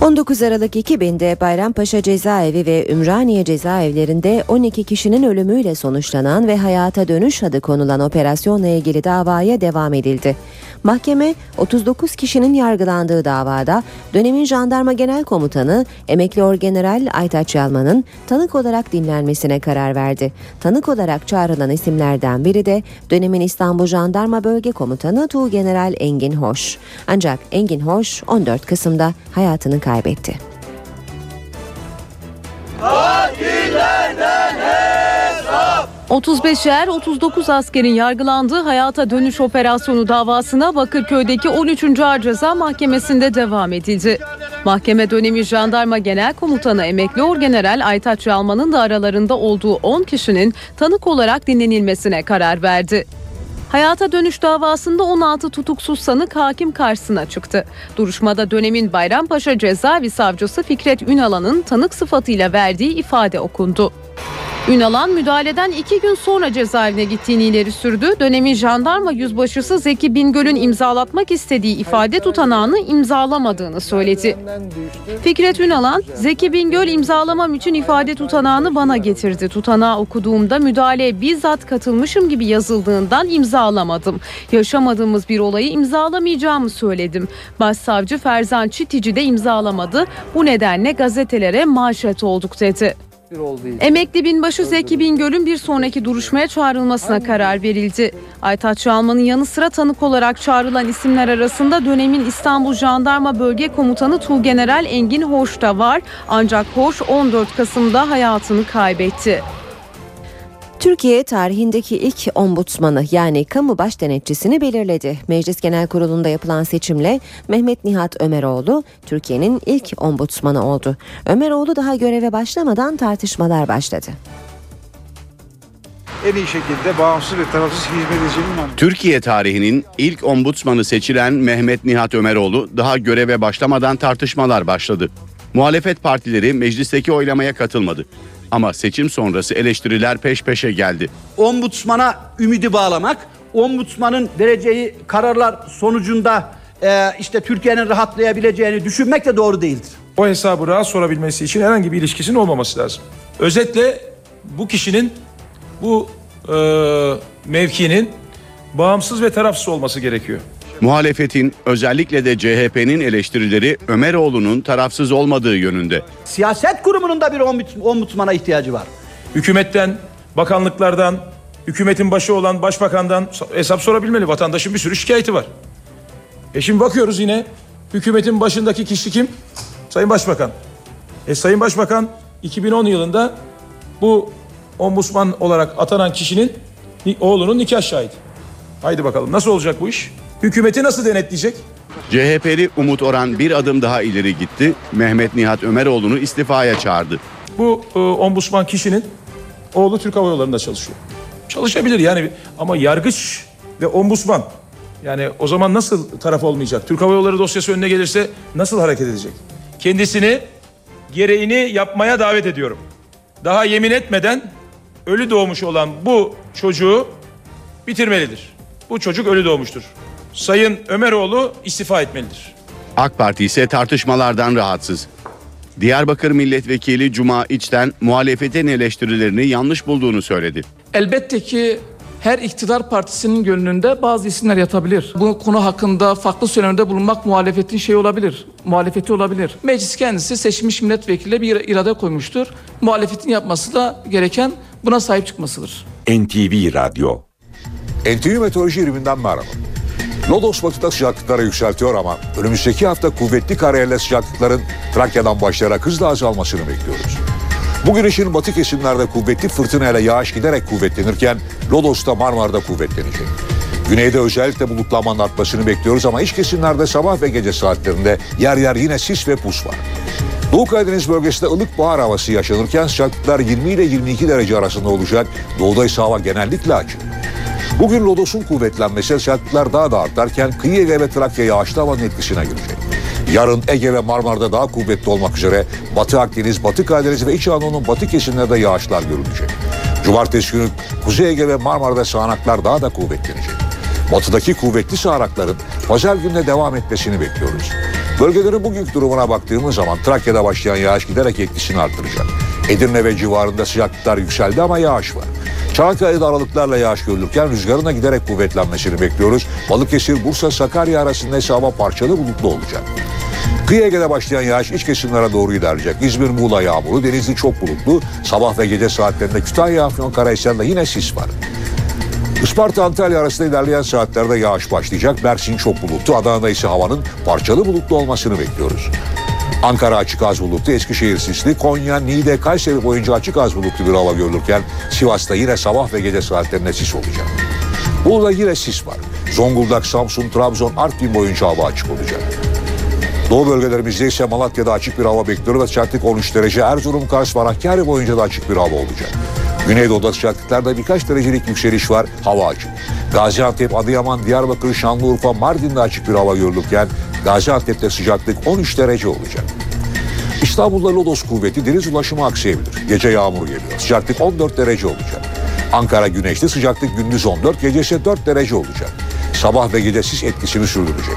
19 Aralık 2000'de Bayrampaşa Cezaevi ve Ümraniye cezaevlerinde 12 kişinin ölümüyle sonuçlanan ve hayata dönüş adı konulan operasyonla ilgili davaya devam edildi. Mahkeme 39 kişinin yargılandığı davada dönemin jandarma genel komutanı emekli orgeneral Aytaç Yalman'ın tanık olarak dinlenmesine karar verdi. Tanık olarak çağrılan isimlerden biri de dönemin İstanbul Jandarma Bölge Komutanı Tuğgeneral Engin Hoş. Ancak Engin Hoş 14 Kasım'da hayatını kaybetti kaybetti. Katillerden hesap! 35 er 39 askerin yargılandığı hayata dönüş operasyonu davasına Bakırköy'deki 13. Ağır Ceza Mahkemesi'nde devam edildi. Mahkeme dönemi Jandarma Genel Komutanı Emekli Orgeneral Aytaç Yalman'ın da aralarında olduğu 10 kişinin tanık olarak dinlenilmesine karar verdi. Hayata dönüş davasında 16 tutuksuz sanık hakim karşısına çıktı. Duruşmada dönemin Bayrampaşa Cezaevi Savcısı Fikret Ünalan'ın tanık sıfatıyla verdiği ifade okundu. Ünalan müdahaleden iki gün sonra cezaevine gittiğini ileri sürdü. Dönemin jandarma yüzbaşısı Zeki Bingöl'ün imzalatmak istediği ifade tutanağını imzalamadığını söyledi. Fikret Ünalan, Zeki Bingöl imzalamam için ifade tutanağını bana getirdi. Tutanağı okuduğumda müdahaleye bizzat katılmışım gibi yazıldığından imzalamadım. Yaşamadığımız bir olayı imzalamayacağımı söyledim. Başsavcı Ferzan Çitici de imzalamadı. Bu nedenle gazetelere manşet olduk dedi. Emekli binbaşı Zeki Bingöl'ün bir sonraki duruşmaya çağrılmasına karar verildi. Aytaç Yalman'ın yanı sıra tanık olarak çağrılan isimler arasında dönemin İstanbul Jandarma Bölge Komutanı Tuğgeneral Engin Hoş da var. Ancak Hoş 14 Kasım'da hayatını kaybetti. Türkiye tarihindeki ilk ombudsmanı yani kamu baş denetçisini belirledi. Meclis Genel Kurulu'nda yapılan seçimle Mehmet Nihat Ömeroğlu Türkiye'nin ilk ombudsmanı oldu. Ömeroğlu daha göreve başlamadan tartışmalar başladı. En iyi şekilde bağımsız ve tarafsız hizmet edeceğini. Türkiye tarihinin ilk ombudsmanı seçilen Mehmet Nihat Ömeroğlu daha göreve başlamadan tartışmalar başladı. Muhalefet partileri meclisteki oylamaya katılmadı. Ama seçim sonrası eleştiriler peş peşe geldi. Ombudsmana ümidi bağlamak, ombudsmanın vereceği kararlar sonucunda e, işte Türkiye'nin rahatlayabileceğini düşünmek de doğru değildir. O hesabı rahat sorabilmesi için herhangi bir ilişkisinin olmaması lazım. Özetle bu kişinin bu e, mevkinin bağımsız ve tarafsız olması gerekiyor. Muhalefetin özellikle de CHP'nin eleştirileri Ömeroğlu'nun tarafsız olmadığı yönünde. Siyaset kurumunun da bir ombuds- ombudsmana ihtiyacı var. Hükümetten, bakanlıklardan, hükümetin başı olan başbakandan hesap sorabilmeli. Vatandaşın bir sürü şikayeti var. E şimdi bakıyoruz yine hükümetin başındaki kişi kim? Sayın Başbakan. E Sayın Başbakan 2010 yılında bu ombudsman olarak atanan kişinin ni- oğlunun nikah şahidi. Haydi bakalım nasıl olacak bu iş? Hükümeti nasıl denetleyecek? CHP'li Umut Oran bir adım daha ileri gitti. Mehmet Nihat Ömeroğlu'nu istifaya çağırdı. Bu e, ombudsman kişinin oğlu Türk Hava Yolları'nda çalışıyor. Çalışabilir yani ama yargıç ve ombudsman yani o zaman nasıl taraf olmayacak? Türk Hava Yolları dosyası önüne gelirse nasıl hareket edecek? Kendisini gereğini yapmaya davet ediyorum. Daha yemin etmeden ölü doğmuş olan bu çocuğu bitirmelidir. Bu çocuk ölü doğmuştur. Sayın Ömeroğlu istifa etmelidir. AK Parti ise tartışmalardan rahatsız. Diyarbakır Milletvekili Cuma İç'ten muhalefetin eleştirilerini yanlış bulduğunu söyledi. Elbette ki her iktidar partisinin gönlünde bazı isimler yatabilir. Bu konu hakkında farklı söylemde bulunmak muhalefetin şey olabilir, muhalefeti olabilir. Meclis kendisi seçilmiş milletvekiliyle bir irade koymuştur. Muhalefetin yapması da gereken buna sahip çıkmasıdır. NTV Radyo NTV Meteoroloji Biriminden merhaba. Lodos batıda sıcaklıkları yükseltiyor ama önümüzdeki hafta kuvvetli karayelli sıcaklıkların Trakya'dan başlayarak hızla azalmasını bekliyoruz. Bu güneşin batı kesimlerde kuvvetli fırtınayla yağış giderek kuvvetlenirken Lodos'ta Marmara'da kuvvetlenecek. Güneyde özellikle bulutlanmanın artmasını bekliyoruz ama iç kesimlerde sabah ve gece saatlerinde yer yer yine sis ve pus var. Doğu Karadeniz bölgesinde ılık bahar havası yaşanırken sıcaklıklar 20 ile 22 derece arasında olacak. Doğuda ise hava genellikle açık. Bugün Lodos'un kuvvetlenmesi sıcaklıklar daha da artarken kıyı Ege ve Trakya yağışlı havanın etkisine girecek. Yarın Ege ve Marmara'da daha kuvvetli olmak üzere Batı Akdeniz, Batı Karadeniz ve İç Anadolu'nun batı kesimlerinde yağışlar görülecek. Cumartesi günü Kuzey Ege ve Marmara'da sağanaklar daha da kuvvetlenecek. Batıdaki kuvvetli sağanakların pazar gününe devam etmesini bekliyoruz. Bölgelerin bugünkü durumuna baktığımız zaman Trakya'da başlayan yağış giderek etkisini artıracak. Edirne ve civarında sıcaklıklar yükseldi ama yağış var. Çanakkale'de aralıklarla yağış görülürken rüzgarına giderek kuvvetlenmesini bekliyoruz. Balıkesir, Bursa, Sakarya arasında ise hava parçalı bulutlu olacak. Kıyı Ege'de başlayan yağış iç kesimlere doğru ilerleyecek. İzmir, Muğla yağmuru, Denizli çok bulutlu. Sabah ve gece saatlerinde Kütahya, Afyonkarahisar'da yine sis var. Isparta Antalya arasında ilerleyen saatlerde yağış başlayacak. Mersin çok bulutlu. Adana'da ise havanın parçalı bulutlu olmasını bekliyoruz. Ankara açık az bulutlu, Eskişehir sisli, Konya, Niğde, Kayseri boyunca açık az bulutlu bir hava görülürken Sivas'ta yine sabah ve gece saatlerinde sis olacak. Burada yine sis var. Zonguldak, Samsun, Trabzon, Artvin boyunca hava açık olacak. Doğu bölgelerimizde ise Malatya'da açık bir hava bekliyor ve sıcaklık 13 derece. Erzurum, Kars, Hakkari boyunca da açık bir hava olacak. Güneydoğu'da sıcaklıklarda birkaç derecelik yükseliş var, hava açık. Gaziantep, Adıyaman, Diyarbakır, Şanlıurfa, Mardin'de açık bir hava görülürken Gaziantep'te sıcaklık 13 derece olacak. İstanbul'da lodos kuvveti deniz ulaşımı aksayabilir. Gece yağmur geliyor. Sıcaklık 14 derece olacak. Ankara güneşli sıcaklık gündüz 14, gece ise 4 derece olacak. Sabah ve gece sis etkisini sürdürecek.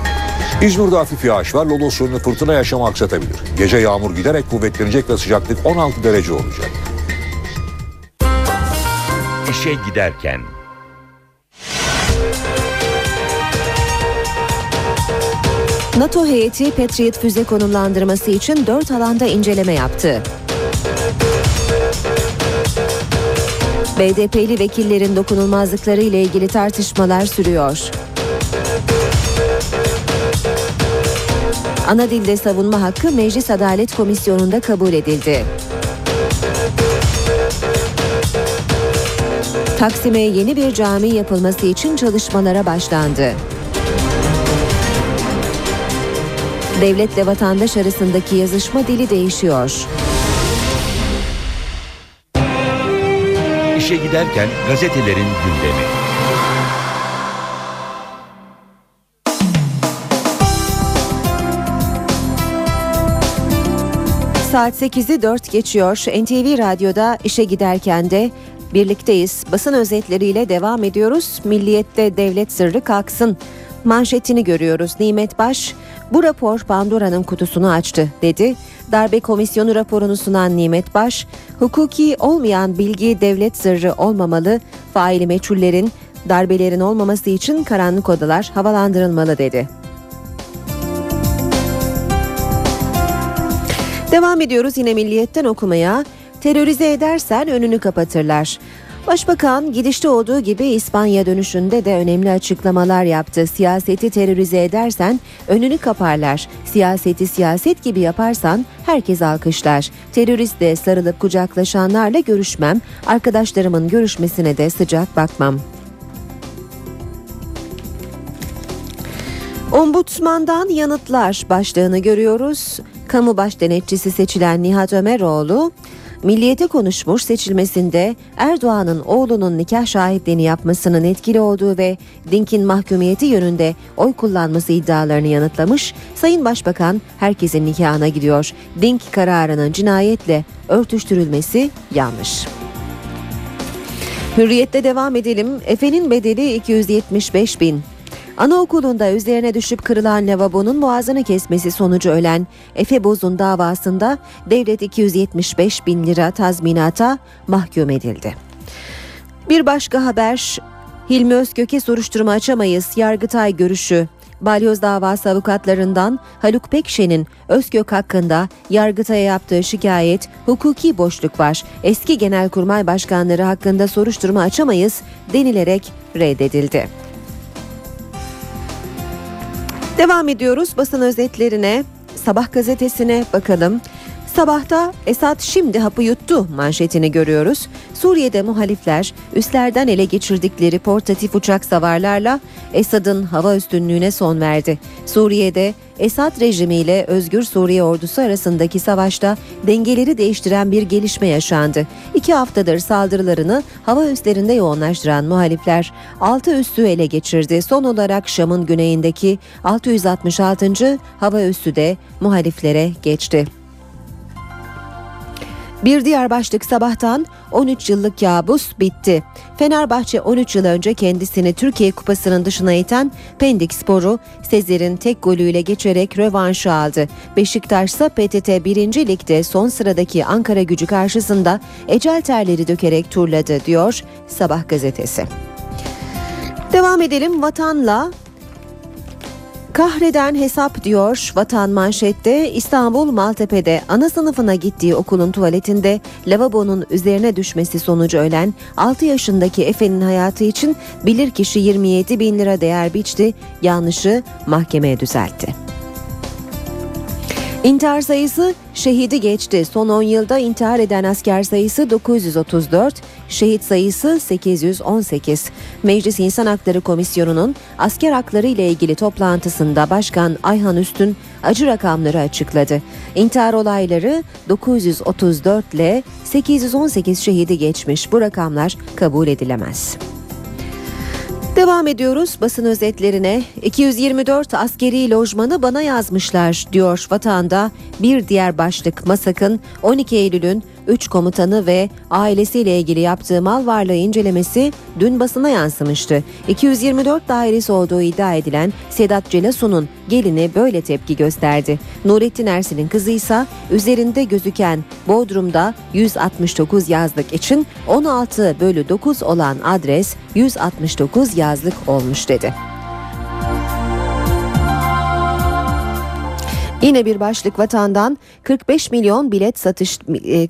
İzmir'de hafif yağış var. Lodos yönlü fırtına yaşamı aksatabilir. Gece yağmur giderek kuvvetlenecek ve sıcaklık 16 derece olacak. İşe giderken NATO heyeti Patriot füze konumlandırması için dört alanda inceleme yaptı. BDP'li vekillerin dokunulmazlıkları ile ilgili tartışmalar sürüyor. Ana dilde savunma hakkı Meclis Adalet Komisyonu'nda kabul edildi. Taksim'e yeni bir cami yapılması için çalışmalara başlandı. Devletle vatandaş arasındaki yazışma dili değişiyor. İşe giderken gazetelerin gündemi. Saat 8'i 4 geçiyor. NTV Radyo'da işe giderken de birlikteyiz. Basın özetleriyle devam ediyoruz. Milliyette devlet sırrı kalksın. Manşetini görüyoruz. Nimet Baş, bu rapor Pandora'nın kutusunu açtı dedi. Darbe komisyonu raporunu sunan Nimet Baş, hukuki olmayan bilgi devlet sırrı olmamalı, faili meçhullerin, darbelerin olmaması için karanlık odalar havalandırılmalı dedi. Devam ediyoruz yine milliyetten okumaya. Terörize edersen önünü kapatırlar. Başbakan gidişte olduğu gibi İspanya dönüşünde de önemli açıklamalar yaptı. Siyaseti terörize edersen önünü kaparlar. Siyaseti siyaset gibi yaparsan herkes alkışlar. Teröristle sarılıp kucaklaşanlarla görüşmem. Arkadaşlarımın görüşmesine de sıcak bakmam. Ombudsmandan yanıtlar başlığını görüyoruz. Kamu baş denetçisi seçilen Nihat Ömeroğlu, Milliyete konuşmuş seçilmesinde Erdoğan'ın oğlunun nikah şahitliğini yapmasının etkili olduğu ve Dink'in mahkumiyeti yönünde oy kullanması iddialarını yanıtlamış. Sayın Başbakan herkesin nikahına gidiyor. Dink kararının cinayetle örtüştürülmesi yanlış. Hürriyette devam edelim. Efe'nin bedeli 275 bin. Anaokulunda üzerine düşüp kırılan lavabonun boğazını kesmesi sonucu ölen Efe Boz'un davasında devlet 275 bin lira tazminata mahkum edildi. Bir başka haber Hilmi Özkök'e soruşturma açamayız Yargıtay görüşü. Balyoz davası avukatlarından Haluk Pekşen'in Özkök hakkında Yargıtay'a yaptığı şikayet hukuki boşluk var. Eski genelkurmay başkanları hakkında soruşturma açamayız denilerek reddedildi. Devam ediyoruz basın özetlerine. Sabah gazetesine bakalım. Sabahta Esad şimdi hapı yuttu manşetini görüyoruz. Suriye'de muhalifler üslerden ele geçirdikleri portatif uçak savarlarla Esad'ın hava üstünlüğüne son verdi. Suriye'de Esad rejimiyle Özgür Suriye ordusu arasındaki savaşta dengeleri değiştiren bir gelişme yaşandı. İki haftadır saldırılarını hava üslerinde yoğunlaştıran muhalifler 6 üssü ele geçirdi. Son olarak Şam'ın güneyindeki 666. hava üssü de muhaliflere geçti. Bir diğer başlık sabahtan 13 yıllık kabus bitti. Fenerbahçe 13 yıl önce kendisini Türkiye Kupası'nın dışına iten Pendik Sporu Sezer'in tek golüyle geçerek rövanşı aldı. Beşiktaş ise PTT 1. Lig'de son sıradaki Ankara gücü karşısında ecel terleri dökerek turladı diyor Sabah gazetesi. Devam edelim vatanla Kahreden hesap diyor Vatan manşette İstanbul Maltepe'de ana sınıfına gittiği okulun tuvaletinde lavabonun üzerine düşmesi sonucu ölen 6 yaşındaki Efe'nin hayatı için bilirkişi 27 bin lira değer biçti yanlışı mahkemeye düzeltti. İntihar sayısı şehidi geçti. Son 10 yılda intihar eden asker sayısı 934, şehit sayısı 818. Meclis İnsan Hakları Komisyonu'nun asker hakları ile ilgili toplantısında Başkan Ayhan Üstün acı rakamları açıkladı. İntihar olayları 934 ile 818 şehidi geçmiş. Bu rakamlar kabul edilemez. Devam ediyoruz basın özetlerine. 224 askeri lojmanı bana yazmışlar diyor vatanda. Bir diğer başlık Masak'ın 12 Eylül'ün 3 komutanı ve ailesiyle ilgili yaptığı mal varlığı incelemesi dün basına yansımıştı. 224 dairesi olduğu iddia edilen Sedat Celasu'nun gelini böyle tepki gösterdi. Nurettin Ersin'in kızı ise üzerinde gözüken Bodrum'da 169 yazlık için 16 bölü 9 olan adres 169 yazlık olmuş dedi. Yine bir başlık vatandan 45 milyon bilet satış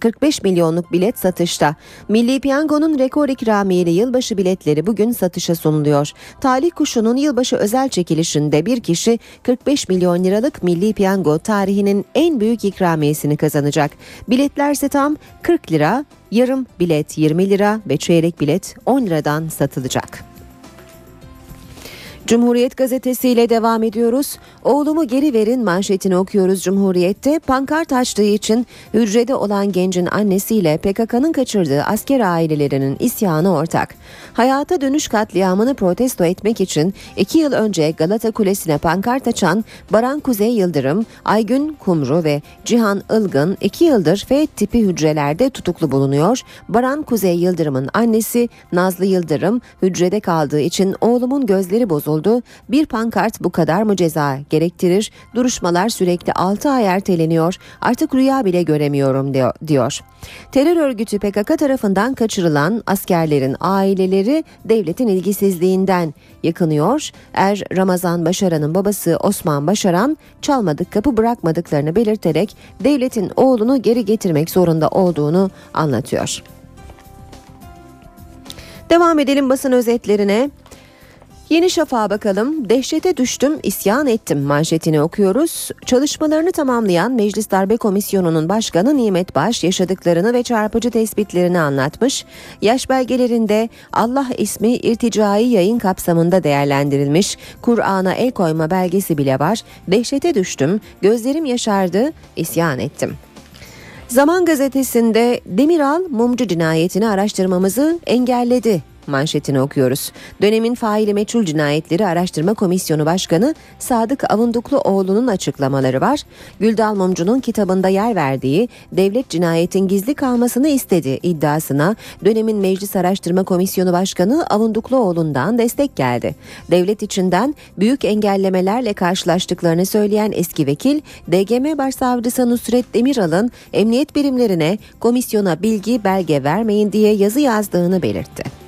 45 milyonluk bilet satışta. Milli Piyango'nun rekor ikramiyeli yılbaşı biletleri bugün satışa sunuluyor. Talih Kuşu'nun yılbaşı özel çekilişinde bir kişi 45 milyon liralık Milli Piyango tarihinin en büyük ikramiyesini kazanacak. Biletlerse tam 40 lira, yarım bilet 20 lira ve çeyrek bilet 10 liradan satılacak. Cumhuriyet gazetesiyle devam ediyoruz. Oğlumu geri verin manşetini okuyoruz Cumhuriyet'te. Pankart açtığı için hücrede olan gencin annesiyle PKK'nın kaçırdığı asker ailelerinin isyanı ortak. Hayata dönüş katliamını protesto etmek için iki yıl önce Galata Kulesi'ne pankart açan Baran Kuzey Yıldırım, Aygün Kumru ve Cihan Ilgın iki yıldır F tipi hücrelerde tutuklu bulunuyor. Baran Kuzey Yıldırım'ın annesi Nazlı Yıldırım hücrede kaldığı için oğlumun gözleri bozuldu oldu. Bir pankart bu kadar mı ceza gerektirir? Duruşmalar sürekli 6 ay erteleniyor. Artık rüya bile göremiyorum diyor. Terör örgütü PKK tarafından kaçırılan askerlerin aileleri devletin ilgisizliğinden yakınıyor. Er Ramazan Başaran'ın babası Osman Başaran çalmadık kapı bırakmadıklarını belirterek devletin oğlunu geri getirmek zorunda olduğunu anlatıyor. Devam edelim basın özetlerine. Yeni Şafak'a bakalım. Dehşete düştüm, isyan ettim manşetini okuyoruz. Çalışmalarını tamamlayan Meclis Darbe Komisyonu'nun başkanı Nimet Baş yaşadıklarını ve çarpıcı tespitlerini anlatmış. Yaş belgelerinde Allah ismi irticai yayın kapsamında değerlendirilmiş. Kur'an'a el koyma belgesi bile var. Dehşete düştüm, gözlerim yaşardı, isyan ettim. Zaman gazetesinde Demiral mumcu cinayetini araştırmamızı engelledi manşetini okuyoruz. Dönemin faili meçhul cinayetleri araştırma komisyonu başkanı Sadık Avundukluoğlu'nun açıklamaları var. Güldal Mumcu'nun kitabında yer verdiği devlet cinayetin gizli kalmasını istedi iddiasına dönemin meclis araştırma komisyonu başkanı Avundukluoğlu'ndan destek geldi. Devlet içinden büyük engellemelerle karşılaştıklarını söyleyen eski vekil DGM Başsavcısı Nusret Demiral'ın emniyet birimlerine komisyona bilgi belge vermeyin diye yazı yazdığını belirtti.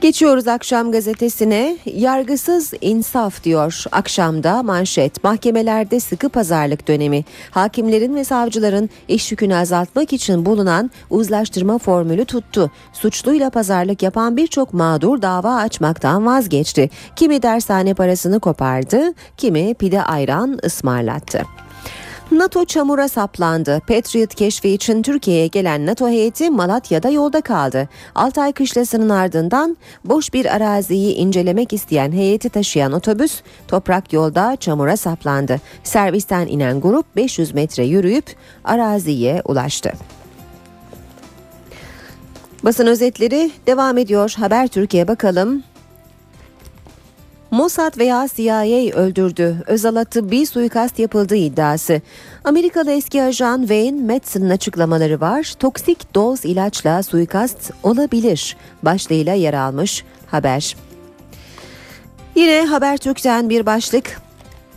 Geçiyoruz akşam gazetesine. Yargısız insaf diyor akşamda manşet. Mahkemelerde sıkı pazarlık dönemi. Hakimlerin ve savcıların iş yükünü azaltmak için bulunan uzlaştırma formülü tuttu. Suçluyla pazarlık yapan birçok mağdur dava açmaktan vazgeçti. Kimi dershane parasını kopardı, kimi pide ayran ısmarlattı. NATO çamura saplandı. Patriot keşfi için Türkiye'ye gelen NATO heyeti Malatya'da yolda kaldı. Altay kışlasının ardından boş bir araziyi incelemek isteyen heyeti taşıyan otobüs toprak yolda çamura saplandı. Servisten inen grup 500 metre yürüyüp araziye ulaştı. Basın özetleri devam ediyor. Haber Türkiye bakalım. Mossad veya CIA öldürdü. Özal'a tıbbi suikast yapıldığı iddiası. Amerikalı eski ajan Wayne Madsen'ın açıklamaları var. Toksik doz ilaçla suikast olabilir başlığıyla yer almış haber. Yine Habertürk'ten bir başlık.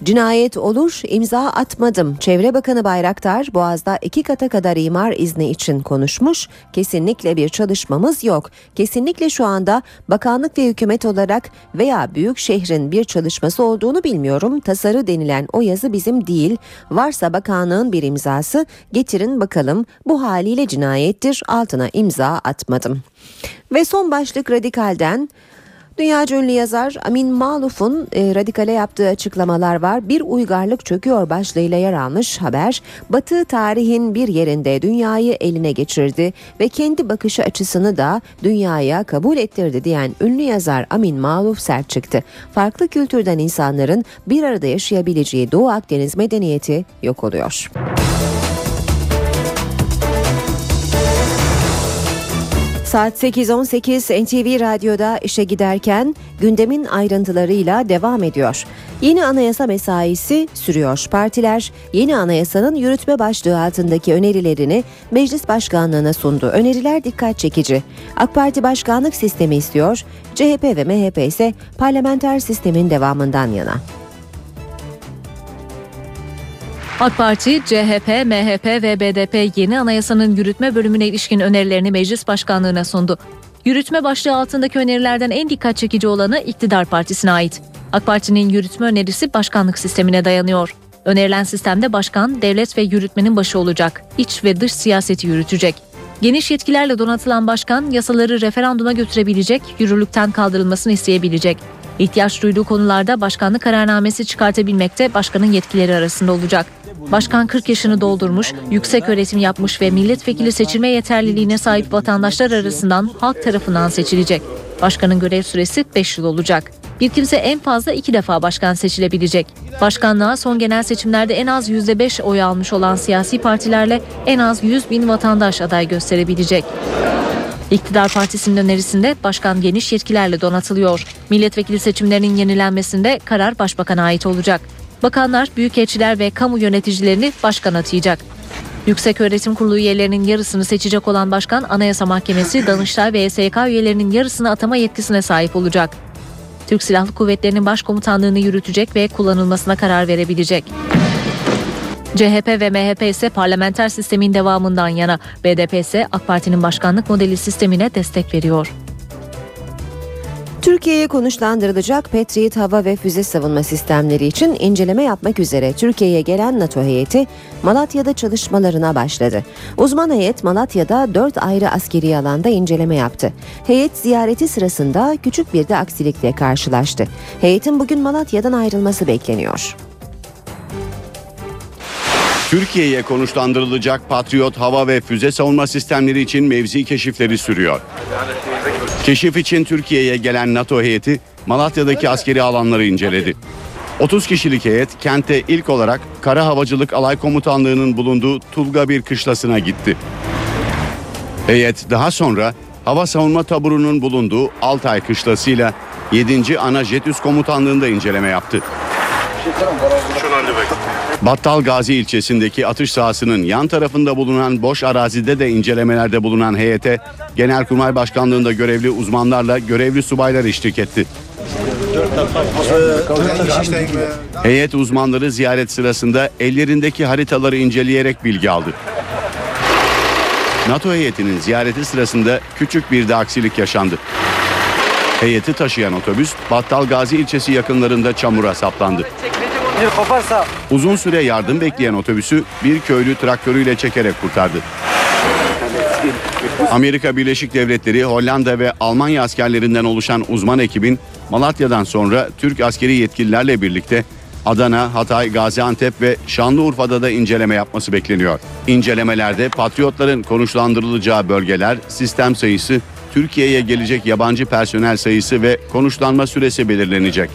Cinayet olur, imza atmadım. Çevre Bakanı Bayraktar Boğaz'da iki kata kadar imar izni için konuşmuş. Kesinlikle bir çalışmamız yok. Kesinlikle şu anda bakanlık ve hükümet olarak veya büyük şehrin bir çalışması olduğunu bilmiyorum. Tasarı denilen o yazı bizim değil. Varsa bakanlığın bir imzası getirin bakalım. Bu haliyle cinayettir. Altına imza atmadım. Ve son başlık radikalden Dünyaca ünlü yazar Amin Maluf'un e, radikale yaptığı açıklamalar var. Bir uygarlık çöküyor başlığıyla yer almış haber. Batı tarihin bir yerinde dünyayı eline geçirdi ve kendi bakışı açısını da dünyaya kabul ettirdi diyen ünlü yazar Amin Maluf sert çıktı. Farklı kültürden insanların bir arada yaşayabileceği Doğu Akdeniz medeniyeti yok oluyor. Saat 8.18 NTV Radyo'da işe giderken gündemin ayrıntılarıyla devam ediyor. Yeni anayasa mesaisi sürüyor. Partiler yeni anayasanın yürütme başlığı altındaki önerilerini meclis başkanlığına sundu. Öneriler dikkat çekici. AK Parti başkanlık sistemi istiyor. CHP ve MHP ise parlamenter sistemin devamından yana. AK Parti, CHP, MHP ve BDP yeni anayasanın yürütme bölümüne ilişkin önerilerini meclis başkanlığına sundu. Yürütme başlığı altındaki önerilerden en dikkat çekici olanı iktidar partisine ait. AK Parti'nin yürütme önerisi başkanlık sistemine dayanıyor. Önerilen sistemde başkan, devlet ve yürütmenin başı olacak. İç ve dış siyaseti yürütecek. Geniş yetkilerle donatılan başkan yasaları referanduma götürebilecek, yürürlükten kaldırılmasını isteyebilecek. İhtiyaç duyduğu konularda başkanlık kararnamesi çıkartabilmekte başkanın yetkileri arasında olacak. Başkan 40 yaşını doldurmuş, yüksek öğretim yapmış ve milletvekili seçilme yeterliliğine sahip vatandaşlar arasından halk tarafından seçilecek. Başkanın görev süresi 5 yıl olacak. Bir kimse en fazla iki defa başkan seçilebilecek. Başkanlığa son genel seçimlerde en az %5 oy almış olan siyasi partilerle en az 100 bin vatandaş aday gösterebilecek. İktidar Partisi'nin önerisinde başkan geniş yetkilerle donatılıyor. Milletvekili seçimlerinin yenilenmesinde karar başbakana ait olacak. Bakanlar, büyükelçiler ve kamu yöneticilerini başkan atayacak. Yüksek Öğretim Kurulu üyelerinin yarısını seçecek olan başkan Anayasa Mahkemesi, Danıştay ve YSK üyelerinin yarısını atama yetkisine sahip olacak. Türk Silahlı Kuvvetleri'nin başkomutanlığını yürütecek ve kullanılmasına karar verebilecek. CHP ve MHP ise parlamenter sistemin devamından yana, BDP ise AK Parti'nin başkanlık modeli sistemine destek veriyor. Türkiye'ye konuşlandırılacak Patriot hava ve füze savunma sistemleri için inceleme yapmak üzere Türkiye'ye gelen NATO heyeti Malatya'da çalışmalarına başladı. Uzman heyet Malatya'da 4 ayrı askeri alanda inceleme yaptı. Heyet ziyareti sırasında küçük bir de aksilikle karşılaştı. Heyetin bugün Malatya'dan ayrılması bekleniyor. Türkiye'ye konuşlandırılacak Patriot hava ve füze savunma sistemleri için mevzi keşifleri sürüyor. Keşif için Türkiye'ye gelen NATO heyeti Malatya'daki askeri alanları inceledi. 30 kişilik heyet kente ilk olarak Kara Havacılık Alay Komutanlığı'nın bulunduğu Tulga bir kışlasına gitti. Heyet daha sonra hava savunma taburunun bulunduğu Altay kışlasıyla 7. Ana Jet Üs Komutanlığı'nda inceleme yaptı. Battal Gazi ilçesindeki atış sahasının yan tarafında bulunan boş arazide de incelemelerde bulunan heyete Genelkurmay Başkanlığı'nda görevli uzmanlarla görevli subaylar eşlik etti. Heyet uzmanları ziyaret sırasında ellerindeki haritaları inceleyerek bilgi aldı. NATO heyetinin ziyareti sırasında küçük bir de aksilik yaşandı. Heyeti taşıyan otobüs Battal Gazi ilçesi yakınlarında çamura saplandı. Uzun süre yardım bekleyen otobüsü bir köylü traktörüyle çekerek kurtardı. Amerika Birleşik Devletleri, Hollanda ve Almanya askerlerinden oluşan uzman ekibin Malatya'dan sonra Türk askeri yetkililerle birlikte Adana, Hatay, Gaziantep ve Şanlıurfa'da da inceleme yapması bekleniyor. İncelemelerde patriotların konuşlandırılacağı bölgeler, sistem sayısı, Türkiye'ye gelecek yabancı personel sayısı ve konuşlanma süresi belirlenecek.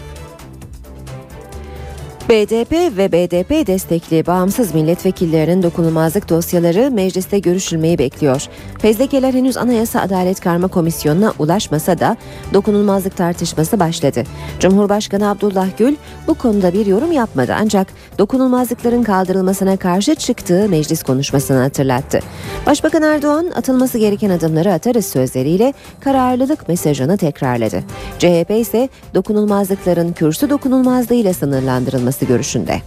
BDP ve BDP destekli bağımsız milletvekillerinin dokunulmazlık dosyaları mecliste görüşülmeyi bekliyor. Fezlekeler henüz Anayasa Adalet Karma Komisyonu'na ulaşmasa da dokunulmazlık tartışması başladı. Cumhurbaşkanı Abdullah Gül bu konuda bir yorum yapmadı ancak dokunulmazlıkların kaldırılmasına karşı çıktığı meclis konuşmasını hatırlattı. Başbakan Erdoğan atılması gereken adımları atarız sözleriyle kararlılık mesajını tekrarladı. CHP ise dokunulmazlıkların kürsü dokunulmazlığıyla sınırlandırılması görüşünde.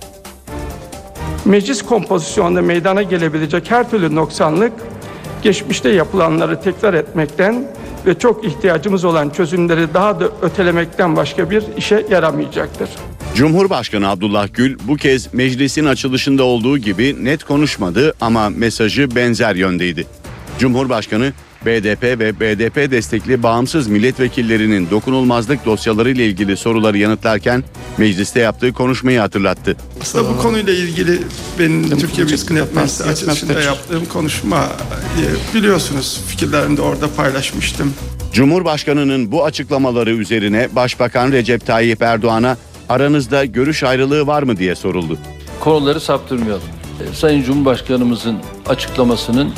Meclis kompozisyonunda meydana gelebilecek her türlü noksanlık geçmişte yapılanları tekrar etmekten ve çok ihtiyacımız olan çözümleri daha da ötelemekten başka bir işe yaramayacaktır. Cumhurbaşkanı Abdullah Gül bu kez meclisin açılışında olduğu gibi net konuşmadı ama mesajı benzer yöndeydi. Cumhurbaşkanı BDP ve BDP destekli bağımsız milletvekillerinin dokunulmazlık dosyaları ile ilgili soruları yanıtlarken mecliste yaptığı konuşmayı hatırlattı. Aslında bu konuyla ilgili benim Türkiye Büyük Millet Meclisi açılışında yaptığım konuşma e, biliyorsunuz fikirlerimi de orada paylaşmıştım. Cumhurbaşkanının bu açıklamaları üzerine Başbakan Recep Tayyip Erdoğan'a aranızda görüş ayrılığı var mı diye soruldu. konuları saptırmayalım. E, Sayın Cumhurbaşkanımızın açıklamasının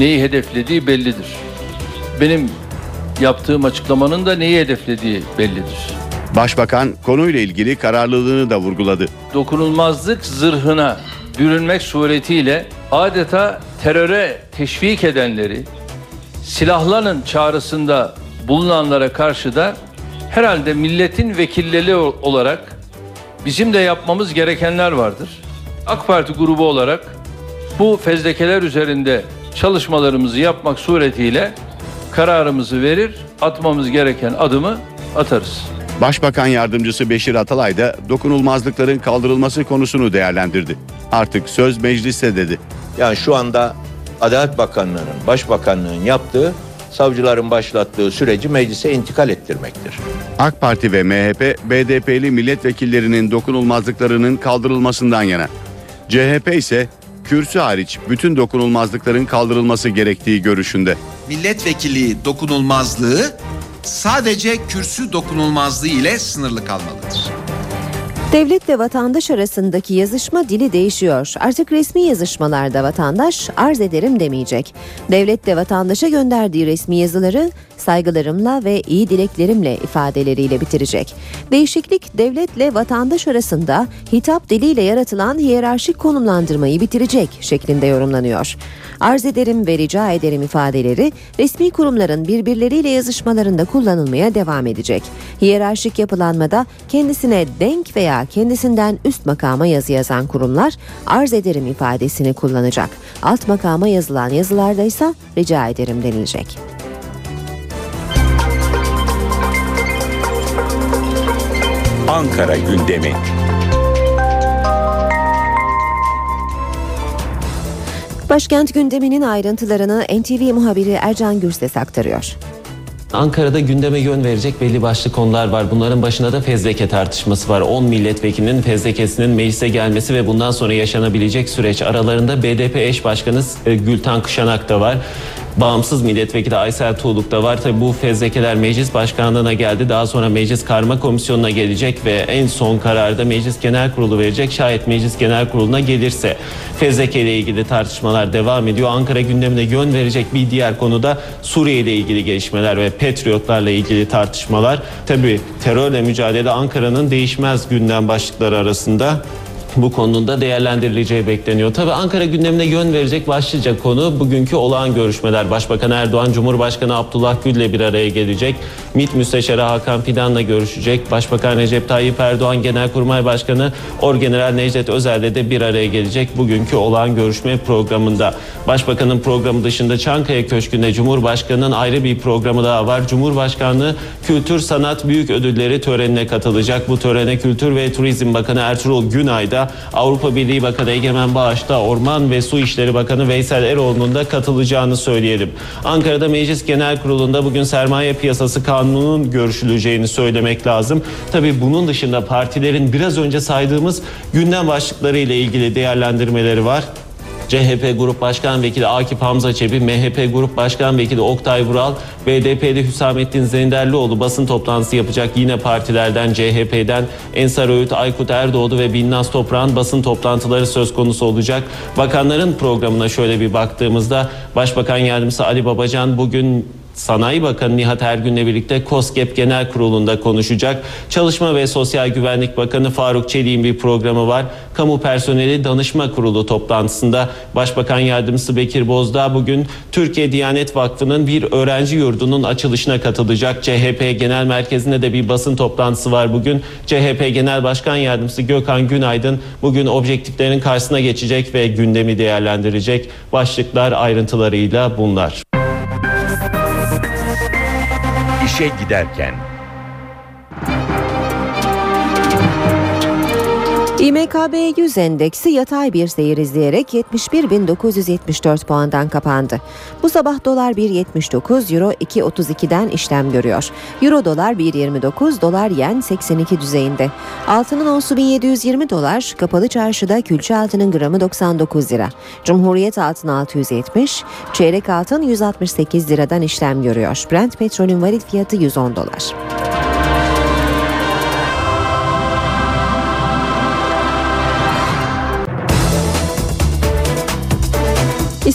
neyi hedeflediği bellidir. Benim yaptığım açıklamanın da neyi hedeflediği bellidir. Başbakan konuyla ilgili kararlılığını da vurguladı. Dokunulmazlık zırhına bürünmek suretiyle adeta teröre teşvik edenleri, silahlanın çağrısında bulunanlara karşı da herhalde milletin vekilleri olarak bizim de yapmamız gerekenler vardır. AK Parti grubu olarak bu fezlekeler üzerinde çalışmalarımızı yapmak suretiyle kararımızı verir, atmamız gereken adımı atarız. Başbakan yardımcısı Beşir Atalay da dokunulmazlıkların kaldırılması konusunu değerlendirdi. Artık söz mecliste dedi. Yani şu anda Adalet Bakanlığı'nın, Başbakanlığı'nın yaptığı savcıların başlattığı süreci meclise intikal ettirmektir. AK Parti ve MHP, BDP'li milletvekillerinin dokunulmazlıklarının kaldırılmasından yana. CHP ise kürsü hariç bütün dokunulmazlıkların kaldırılması gerektiği görüşünde. milletvekili dokunulmazlığı sadece kürsü dokunulmazlığı ile sınırlı kalmalıdır. Devletle vatandaş arasındaki yazışma dili değişiyor. Artık resmi yazışmalarda vatandaş arz ederim demeyecek. Devlet de vatandaşa gönderdiği resmi yazıları saygılarımla ve iyi dileklerimle ifadeleriyle bitirecek. Değişiklik devletle vatandaş arasında hitap diliyle yaratılan hiyerarşik konumlandırmayı bitirecek şeklinde yorumlanıyor. Arz ederim ve rica ederim ifadeleri resmi kurumların birbirleriyle yazışmalarında kullanılmaya devam edecek. Hiyerarşik yapılanmada kendisine denk veya kendisinden üst makama yazı yazan kurumlar arz ederim ifadesini kullanacak. Alt makama yazılan yazılarda ise rica ederim denilecek. Ankara gündemi. Başkent gündeminin ayrıntılarını NTV muhabiri Ercan Gürses aktarıyor. Ankara'da gündeme yön verecek belli başlı konular var. Bunların başında da fezleke tartışması var. 10 milletvekilinin fezlekesinin meclise gelmesi ve bundan sonra yaşanabilecek süreç. Aralarında BDP eş başkanı e, Gülten Kışanak da var. Bağımsız milletvekili Aysel Tuğluk da var. Tabi bu fezlekeler meclis başkanlığına geldi. Daha sonra meclis karma komisyonuna gelecek ve en son kararda meclis genel kurulu verecek. Şayet meclis genel kuruluna gelirse fezleke ile ilgili tartışmalar devam ediyor. Ankara gündemine yön verecek bir diğer konu da Suriye ile ilgili gelişmeler ve Patriotlarla ilgili tartışmalar. Tabi terörle mücadele Ankara'nın değişmez gündem başlıkları arasında bu konuda değerlendirileceği bekleniyor. Tabii Ankara gündemine yön verecek başlıca konu bugünkü olağan görüşmeler. Başbakan Erdoğan, Cumhurbaşkanı Abdullah Gül'le bir araya gelecek. MİT Müsteşarı Hakan Fidan'la görüşecek. Başbakan Recep Tayyip Erdoğan, Genelkurmay Başkanı Orgeneral Necdet Özel'le de bir araya gelecek bugünkü olağan görüşme programında. Başbakanın programı dışında Çankaya Köşkü'nde Cumhurbaşkanı'nın ayrı bir programı daha var. Cumhurbaşkanlığı Kültür Sanat Büyük Ödülleri törenine katılacak. Bu törene Kültür ve Turizm Bakanı Ertuğrul Günay da Avrupa Birliği Bakanı Egemen Bağış'ta Orman ve Su İşleri Bakanı Veysel Eroğlu'nun da katılacağını söyleyelim. Ankara'da Meclis Genel Kurulu'nda bugün sermaye piyasası kanununun görüşüleceğini söylemek lazım. Tabii bunun dışında partilerin biraz önce saydığımız gündem başlıkları ile ilgili değerlendirmeleri var. CHP Grup Başkan Vekili Akif Hamza Çebi, MHP Grup Başkan Vekili Oktay Vural, BDP'li Hüsamettin Zenderlioğlu basın toplantısı yapacak yine partilerden CHP'den Ensar Öğüt, Aykut Erdoğdu ve Binnaz Toprağ'ın basın toplantıları söz konusu olacak. Bakanların programına şöyle bir baktığımızda Başbakan Yardımcısı Ali Babacan bugün Sanayi Bakanı Nihat Ergün'le birlikte KOSGEB Genel Kurulu'nda konuşacak. Çalışma ve Sosyal Güvenlik Bakanı Faruk Çelik'in bir programı var. Kamu Personeli Danışma Kurulu toplantısında Başbakan Yardımcısı Bekir Bozdağ bugün Türkiye Diyanet Vakfı'nın bir öğrenci yurdunun açılışına katılacak. CHP Genel Merkezi'nde de bir basın toplantısı var bugün. CHP Genel Başkan Yardımcısı Gökhan Günaydın bugün objektiflerin karşısına geçecek ve gündemi değerlendirecek. Başlıklar ayrıntılarıyla bunlar. İşe giderken İMKB 100 endeksi yatay bir seyir izleyerek 71.974 puandan kapandı. Bu sabah dolar 1.79, euro 2.32'den işlem görüyor. Euro dolar 1.29, dolar yen 82 düzeyinde. Altının onsu 1720 dolar, kapalı çarşıda külçe altının gramı 99 lira. Cumhuriyet altın 670, çeyrek altın 168 liradan işlem görüyor. Brent petrolün varil fiyatı 110 dolar.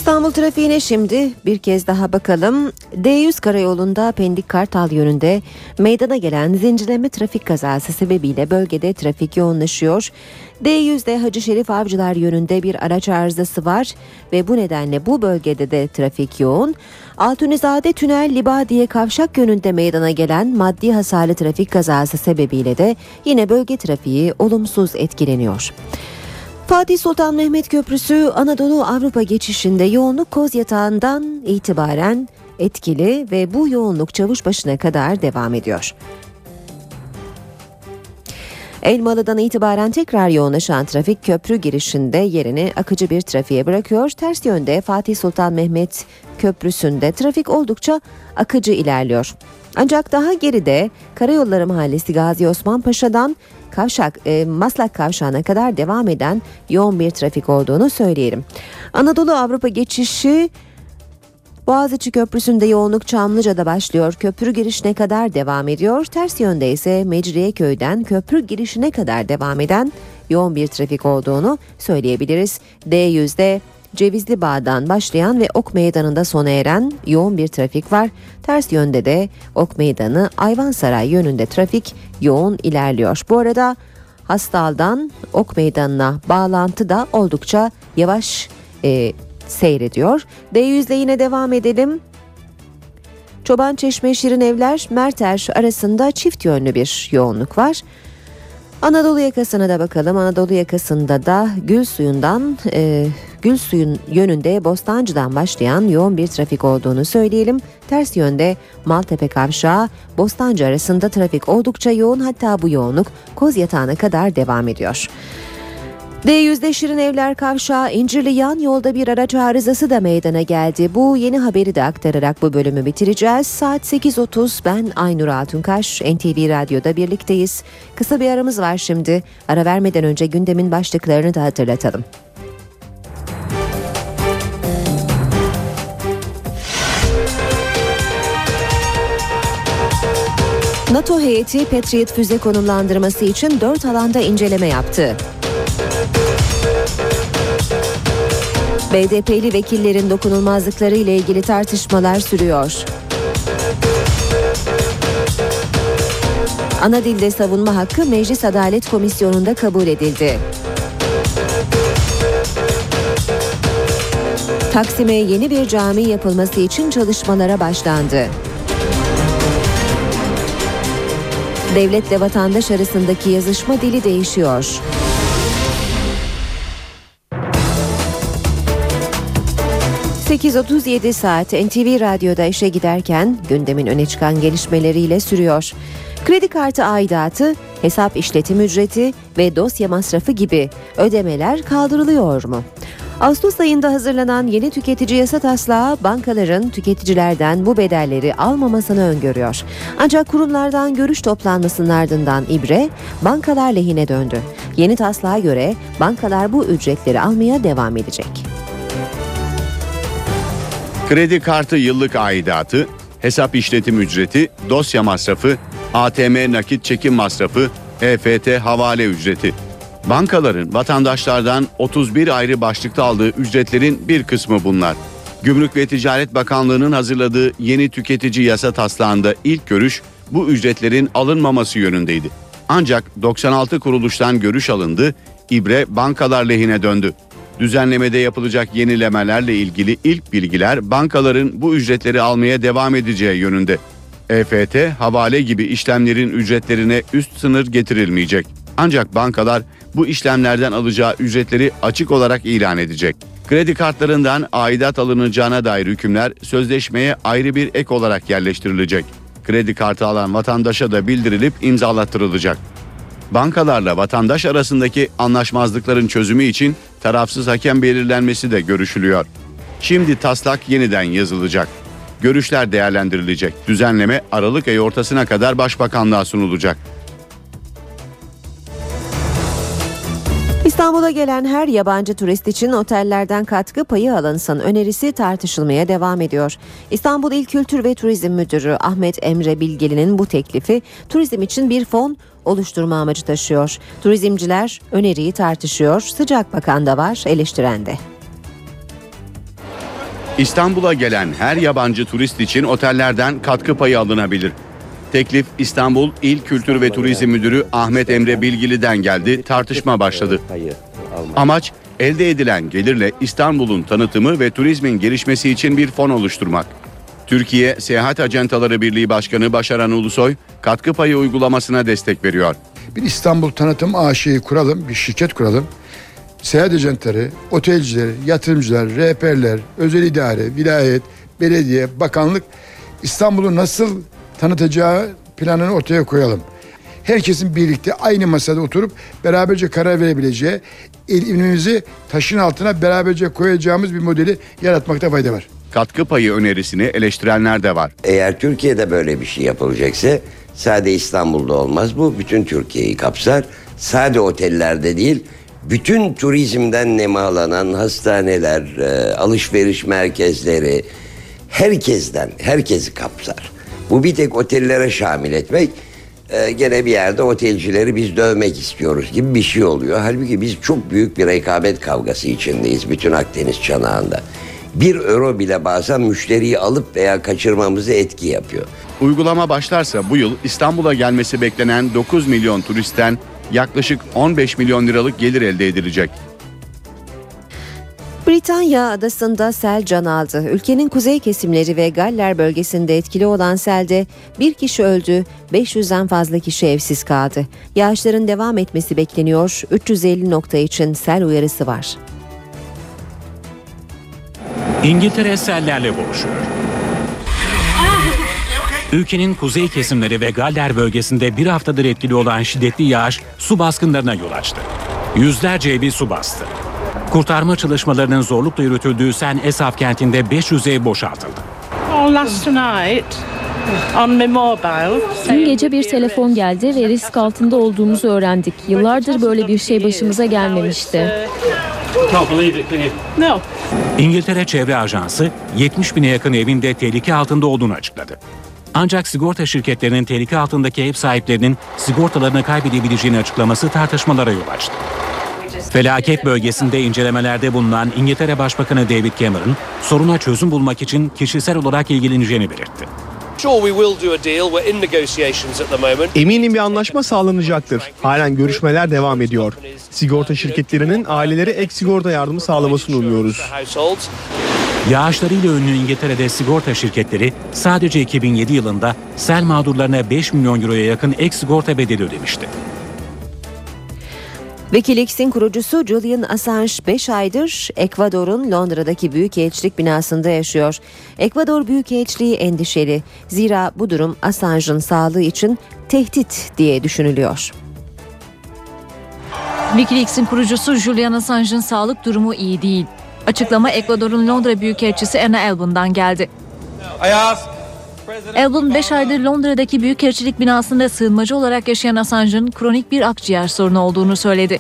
İstanbul trafiğine şimdi bir kez daha bakalım. D100 karayolunda Pendik Kartal yönünde meydana gelen zincirleme trafik kazası sebebiyle bölgede trafik yoğunlaşıyor. D100'de Hacı Şerif Avcılar yönünde bir araç arızası var ve bu nedenle bu bölgede de trafik yoğun. Altunizade Tünel Libadiye Kavşak yönünde meydana gelen maddi hasarlı trafik kazası sebebiyle de yine bölge trafiği olumsuz etkileniyor. Fatih Sultan Mehmet Köprüsü Anadolu Avrupa geçişinde yoğunluk koz yatağından itibaren etkili ve bu yoğunluk çavuş başına kadar devam ediyor. Elmalı'dan itibaren tekrar yoğunlaşan trafik köprü girişinde yerini akıcı bir trafiğe bırakıyor. Ters yönde Fatih Sultan Mehmet Köprüsü'nde trafik oldukça akıcı ilerliyor. Ancak daha geride Karayolları Mahallesi Gazi Osman Paşa'dan Kavşak, e, Maslak Kavşağı'na kadar devam eden yoğun bir trafik olduğunu söyleyelim. Anadolu Avrupa geçişi Boğaziçi Köprüsü'nde yoğunluk Çamlıca'da başlıyor. Köprü girişine kadar devam ediyor. Ters yönde ise Mecriye köyden köprü girişine kadar devam eden yoğun bir trafik olduğunu söyleyebiliriz. D100'de Cevizli Bağ'dan başlayan ve Ok Meydanı'nda sona eren yoğun bir trafik var. Ters yönde de Ok Meydanı Ayvansaray yönünde trafik yoğun ilerliyor. Bu arada Hastal'dan Ok Meydanı'na bağlantı da oldukça yavaş e, seyrediyor. D100'de yine devam edelim. Çoban Çeşme Şirin Evler Merter arasında çift yönlü bir yoğunluk var. Anadolu yakasına da bakalım. Anadolu yakasında da Gül Suyu'ndan e, Gül Suyu'nun yönünde Bostancı'dan başlayan yoğun bir trafik olduğunu söyleyelim. Ters yönde Maltepe Kavşağı Bostancı arasında trafik oldukça yoğun hatta bu yoğunluk Koz Yatağı'na kadar devam ediyor. D100'de Şirin Evler Kavşağı İncirli yan yolda bir araç arızası da meydana geldi. Bu yeni haberi de aktararak bu bölümü bitireceğiz. Saat 8.30 ben Aynur Altunkaş NTV Radyo'da birlikteyiz. Kısa bir aramız var şimdi. Ara vermeden önce gündemin başlıklarını da hatırlatalım. NATO heyeti Patriot füze konumlandırması için dört alanda inceleme yaptı. BDP'li vekillerin dokunulmazlıkları ile ilgili tartışmalar sürüyor. Ana dilde savunma hakkı Meclis Adalet Komisyonu'nda kabul edildi. Taksim'e yeni bir cami yapılması için çalışmalara başlandı. Devletle vatandaş arasındaki yazışma dili değişiyor. ...8.37 saat NTV Radyo'da işe giderken... ...gündemin öne çıkan gelişmeleriyle sürüyor. Kredi kartı aidatı, hesap işletim ücreti ve dosya masrafı gibi ödemeler kaldırılıyor mu? Ağustos ayında hazırlanan yeni tüketici yasa taslağı bankaların tüketicilerden bu bedelleri almamasını öngörüyor. Ancak kurumlardan görüş toplanmasının ardından ibre bankalar lehine döndü. Yeni taslağa göre bankalar bu ücretleri almaya devam edecek. Kredi kartı yıllık aidatı, hesap işletim ücreti, dosya masrafı, ATM nakit çekim masrafı, EFT havale ücreti. Bankaların vatandaşlardan 31 ayrı başlıkta aldığı ücretlerin bir kısmı bunlar. Gümrük ve Ticaret Bakanlığı'nın hazırladığı yeni tüketici yasa taslağında ilk görüş bu ücretlerin alınmaması yönündeydi. Ancak 96 kuruluştan görüş alındı, ibre bankalar lehine döndü. Düzenlemede yapılacak yenilemelerle ilgili ilk bilgiler bankaların bu ücretleri almaya devam edeceği yönünde. EFT, havale gibi işlemlerin ücretlerine üst sınır getirilmeyecek. Ancak bankalar bu işlemlerden alacağı ücretleri açık olarak ilan edecek. Kredi kartlarından aidat alınacağına dair hükümler sözleşmeye ayrı bir ek olarak yerleştirilecek. Kredi kartı alan vatandaşa da bildirilip imzalattırılacak. Bankalarla vatandaş arasındaki anlaşmazlıkların çözümü için tarafsız hakem belirlenmesi de görüşülüyor. Şimdi taslak yeniden yazılacak. Görüşler değerlendirilecek. Düzenleme Aralık ayı ortasına kadar Başbakanlığa sunulacak. İstanbul'a gelen her yabancı turist için otellerden katkı payı alınsın önerisi tartışılmaya devam ediyor. İstanbul İl Kültür ve Turizm Müdürü Ahmet Emre Bilgeli'nin bu teklifi turizm için bir fon oluşturma amacı taşıyor. Turizmciler öneriyi tartışıyor, sıcak bakan da var, eleştiren de. İstanbul'a gelen her yabancı turist için otellerden katkı payı alınabilir. Teklif İstanbul İl Kültür ve Turizm Müdürü Ahmet Emre Bilgili'den geldi, tartışma başladı. Amaç elde edilen gelirle İstanbul'un tanıtımı ve turizmin gelişmesi için bir fon oluşturmak. Türkiye Seyahat Acentaları Birliği Başkanı Başaran Ulusoy katkı payı uygulamasına destek veriyor. Bir İstanbul Tanıtım AŞ'yi kuralım, bir şirket kuralım. Seyahat acentleri, otelciler, yatırımcılar, rehberler, özel idare, vilayet, belediye, bakanlık İstanbul'u nasıl tanıtacağı planını ortaya koyalım. Herkesin birlikte aynı masada oturup beraberce karar verebileceği, elimizi taşın altına beraberce koyacağımız bir modeli yaratmakta fayda var. Katkı payı önerisini eleştirenler de var. Eğer Türkiye'de böyle bir şey yapılacaksa sade İstanbul'da olmaz bu. Bütün Türkiye'yi kapsar. Sade otellerde değil, bütün turizmden nemalanan hastaneler, e, alışveriş merkezleri, herkesten, herkesi kapsar. Bu bir tek otellere şamil etmek, e, gene bir yerde otelcileri biz dövmek istiyoruz gibi bir şey oluyor. Halbuki biz çok büyük bir rekabet kavgası içindeyiz bütün Akdeniz çanağında. Bir euro bile bazen müşteriyi alıp veya kaçırmamızı etki yapıyor. Uygulama başlarsa bu yıl İstanbul'a gelmesi beklenen 9 milyon turistten yaklaşık 15 milyon liralık gelir elde edilecek. Britanya adasında sel can aldı. Ülkenin kuzey kesimleri ve Galler bölgesinde etkili olan selde bir kişi öldü, 500'den fazla kişi evsiz kaldı. Yağışların devam etmesi bekleniyor. 350 nokta için sel uyarısı var. İngiltere sellerle boğuşuyor. Ülkenin kuzey kesimleri ve Galler bölgesinde bir haftadır etkili olan şiddetli yağış su baskınlarına yol açtı. Yüzlerce evi su bastı. Kurtarma çalışmalarının zorlukla yürütüldüğü Sen Esaf kentinde 500 ev boşaltıldı. Oh, last night on my mobile. Dün gece bir telefon geldi ve risk altında olduğumuzu öğrendik. Yıllardır böyle bir şey başımıza gelmemişti. İngiltere Çevre Ajansı 70 bine yakın evin de tehlike altında olduğunu açıkladı. Ancak sigorta şirketlerinin tehlike altındaki ev sahiplerinin sigortalarını kaybedebileceğini açıklaması tartışmalara yol açtı. Felaket bölgesinde incelemelerde bulunan İngiltere Başbakanı David Cameron, soruna çözüm bulmak için kişisel olarak ilgileneceğini belirtti. Eminim bir anlaşma sağlanacaktır. Halen görüşmeler devam ediyor. Sigorta şirketlerinin ailelere ek sigorta yardımı sağlamasını umuyoruz. Yağışlarıyla ünlü İngiltere'de sigorta şirketleri sadece 2007 yılında sel mağdurlarına 5 milyon euroya yakın ek sigorta bedeli ödemişti. Wikileaks'in kurucusu Julian Assange 5 aydır Ekvador'un Londra'daki Büyükelçilik binasında yaşıyor. Ekvador Büyükelçiliği endişeli. Zira bu durum Assange'ın sağlığı için tehdit diye düşünülüyor. Wikileaks'in kurucusu Julian Assange'ın sağlık durumu iyi değil. Açıklama Ekvador'un Londra Büyükelçisi Anna Albon'dan geldi. Albon 5 aydır Londra'daki Büyükelçilik binasında sığınmacı olarak yaşayan Assange'ın kronik bir akciğer sorunu olduğunu söyledi.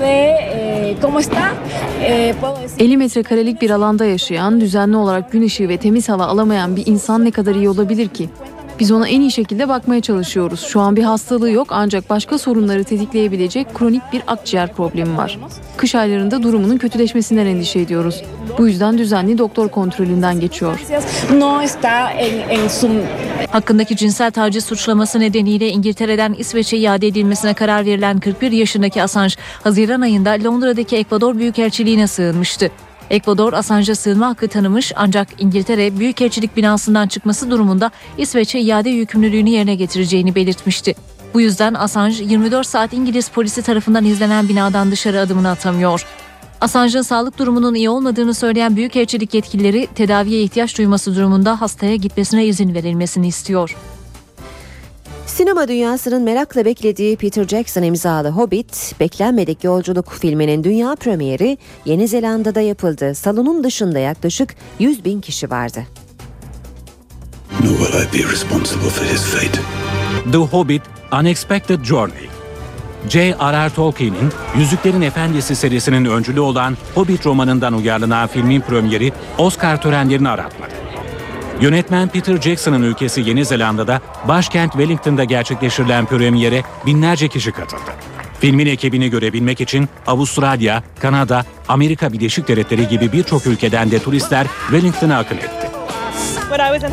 De eh, cómo está, eh, puedo decir- 50 metrekarelik bir alanda yaşayan, düzenli olarak gün ışığı ve temiz hava alamayan bir insan ne kadar iyi olabilir ki? Biz ona en iyi şekilde bakmaya çalışıyoruz. Şu an bir hastalığı yok ancak başka sorunları tetikleyebilecek kronik bir akciğer problemi var. Kış aylarında durumunun kötüleşmesinden endişe ediyoruz. Bu yüzden düzenli doktor kontrolünden geçiyor. Hakkındaki cinsel taciz suçlaması nedeniyle İngiltere'den İsveç'e iade edilmesine karar verilen 41 yaşındaki Assange, Haziran ayında Londra'daki Ekvador Büyükelçiliğine sığınmıştı. Ekvador Assange'a sığınma hakkı tanımış ancak İngiltere Büyükelçilik binasından çıkması durumunda İsveç'e iade yükümlülüğünü yerine getireceğini belirtmişti. Bu yüzden Assange 24 saat İngiliz polisi tarafından izlenen binadan dışarı adımını atamıyor. Assange'ın sağlık durumunun iyi olmadığını söyleyen Büyükelçilik yetkilileri tedaviye ihtiyaç duyması durumunda hastaya gitmesine izin verilmesini istiyor. Sinema dünyasının merakla beklediği Peter Jackson imzalı Hobbit, Beklenmedik Yolculuk filminin dünya premieri Yeni Zelanda'da yapıldı. Salonun dışında yaklaşık 100 bin kişi vardı. Nor will I be responsible for his fate. The Hobbit Unexpected Journey. J.R.R. Tolkien'in Yüzüklerin Efendisi serisinin öncülü olan Hobbit romanından uyarlanan filmin premieri Oscar törenlerini aratmadı. Yönetmen Peter Jackson'ın ülkesi Yeni Zelanda'da başkent Wellington'da gerçekleştirilen premiere binlerce kişi katıldı. Filmin ekibini görebilmek için Avustralya, Kanada, Amerika Birleşik Devletleri gibi birçok ülkeden de turistler Wellington'a akın etti.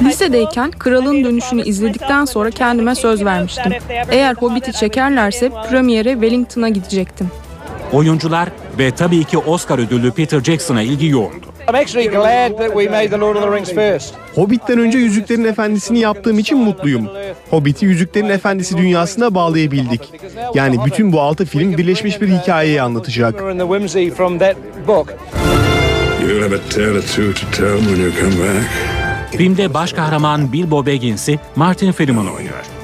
Lisedeyken Kralın Dönüşü'nü izledikten sonra kendime söz vermiştim. Eğer Hobbit'i çekerlerse premiere Wellington'a gidecektim. Oyuncular ve tabii ki Oscar ödüllü Peter Jackson'a ilgi yoğundu. I'm actually glad that we made the Lord of the Rings first. Hobbit'ten önce Yüzüklerin Efendisi'ni yaptığım için mutluyum. Hobbit'i Yüzüklerin Efendisi dünyasına bağlayabildik. Yani bütün bu altı film birleşmiş bir hikayeyi anlatacak. Filmde baş kahraman Bilbo Baggins'i Martin Freeman oynuyor.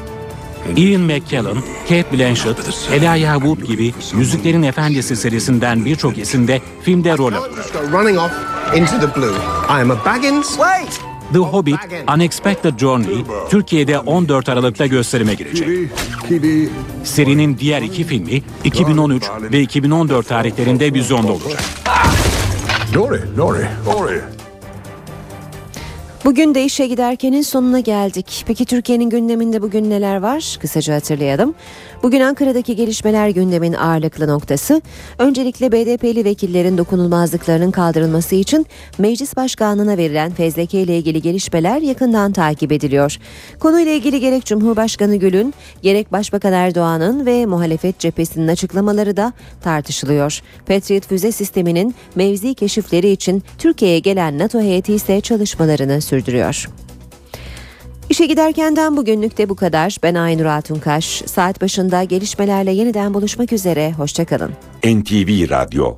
Ian McKellen, Kate Blanchett, Elijah Wood gibi Yüzüklerin Efendisi serisinden birçok isim de filmde rol into the Hobbit Unexpected Journey Türkiye'de 14 Aralık'ta gösterime girecek. Serinin diğer iki filmi 2013 ve 2014 tarihlerinde vizyonda olacak. Nori, Nori, Nori. Bugün de işe giderkenin sonuna geldik. Peki Türkiye'nin gündeminde bugün neler var? Kısaca hatırlayalım. Bugün Ankara'daki gelişmeler gündemin ağırlıklı noktası. Öncelikle BDP'li vekillerin dokunulmazlıklarının kaldırılması için meclis başkanlığına verilen fezleke ile ilgili gelişmeler yakından takip ediliyor. Konuyla ilgili gerek Cumhurbaşkanı Gül'ün gerek Başbakan Erdoğan'ın ve muhalefet cephesinin açıklamaları da tartışılıyor. Patriot füze sisteminin mevzi keşifleri için Türkiye'ye gelen NATO heyeti ise çalışmalarını sürdürüyor. İşe giderkenden bugünlük de bu kadar. Ben Aynur Altunkaş. Saat başında gelişmelerle yeniden buluşmak üzere. Hoşçakalın. NTV Radyo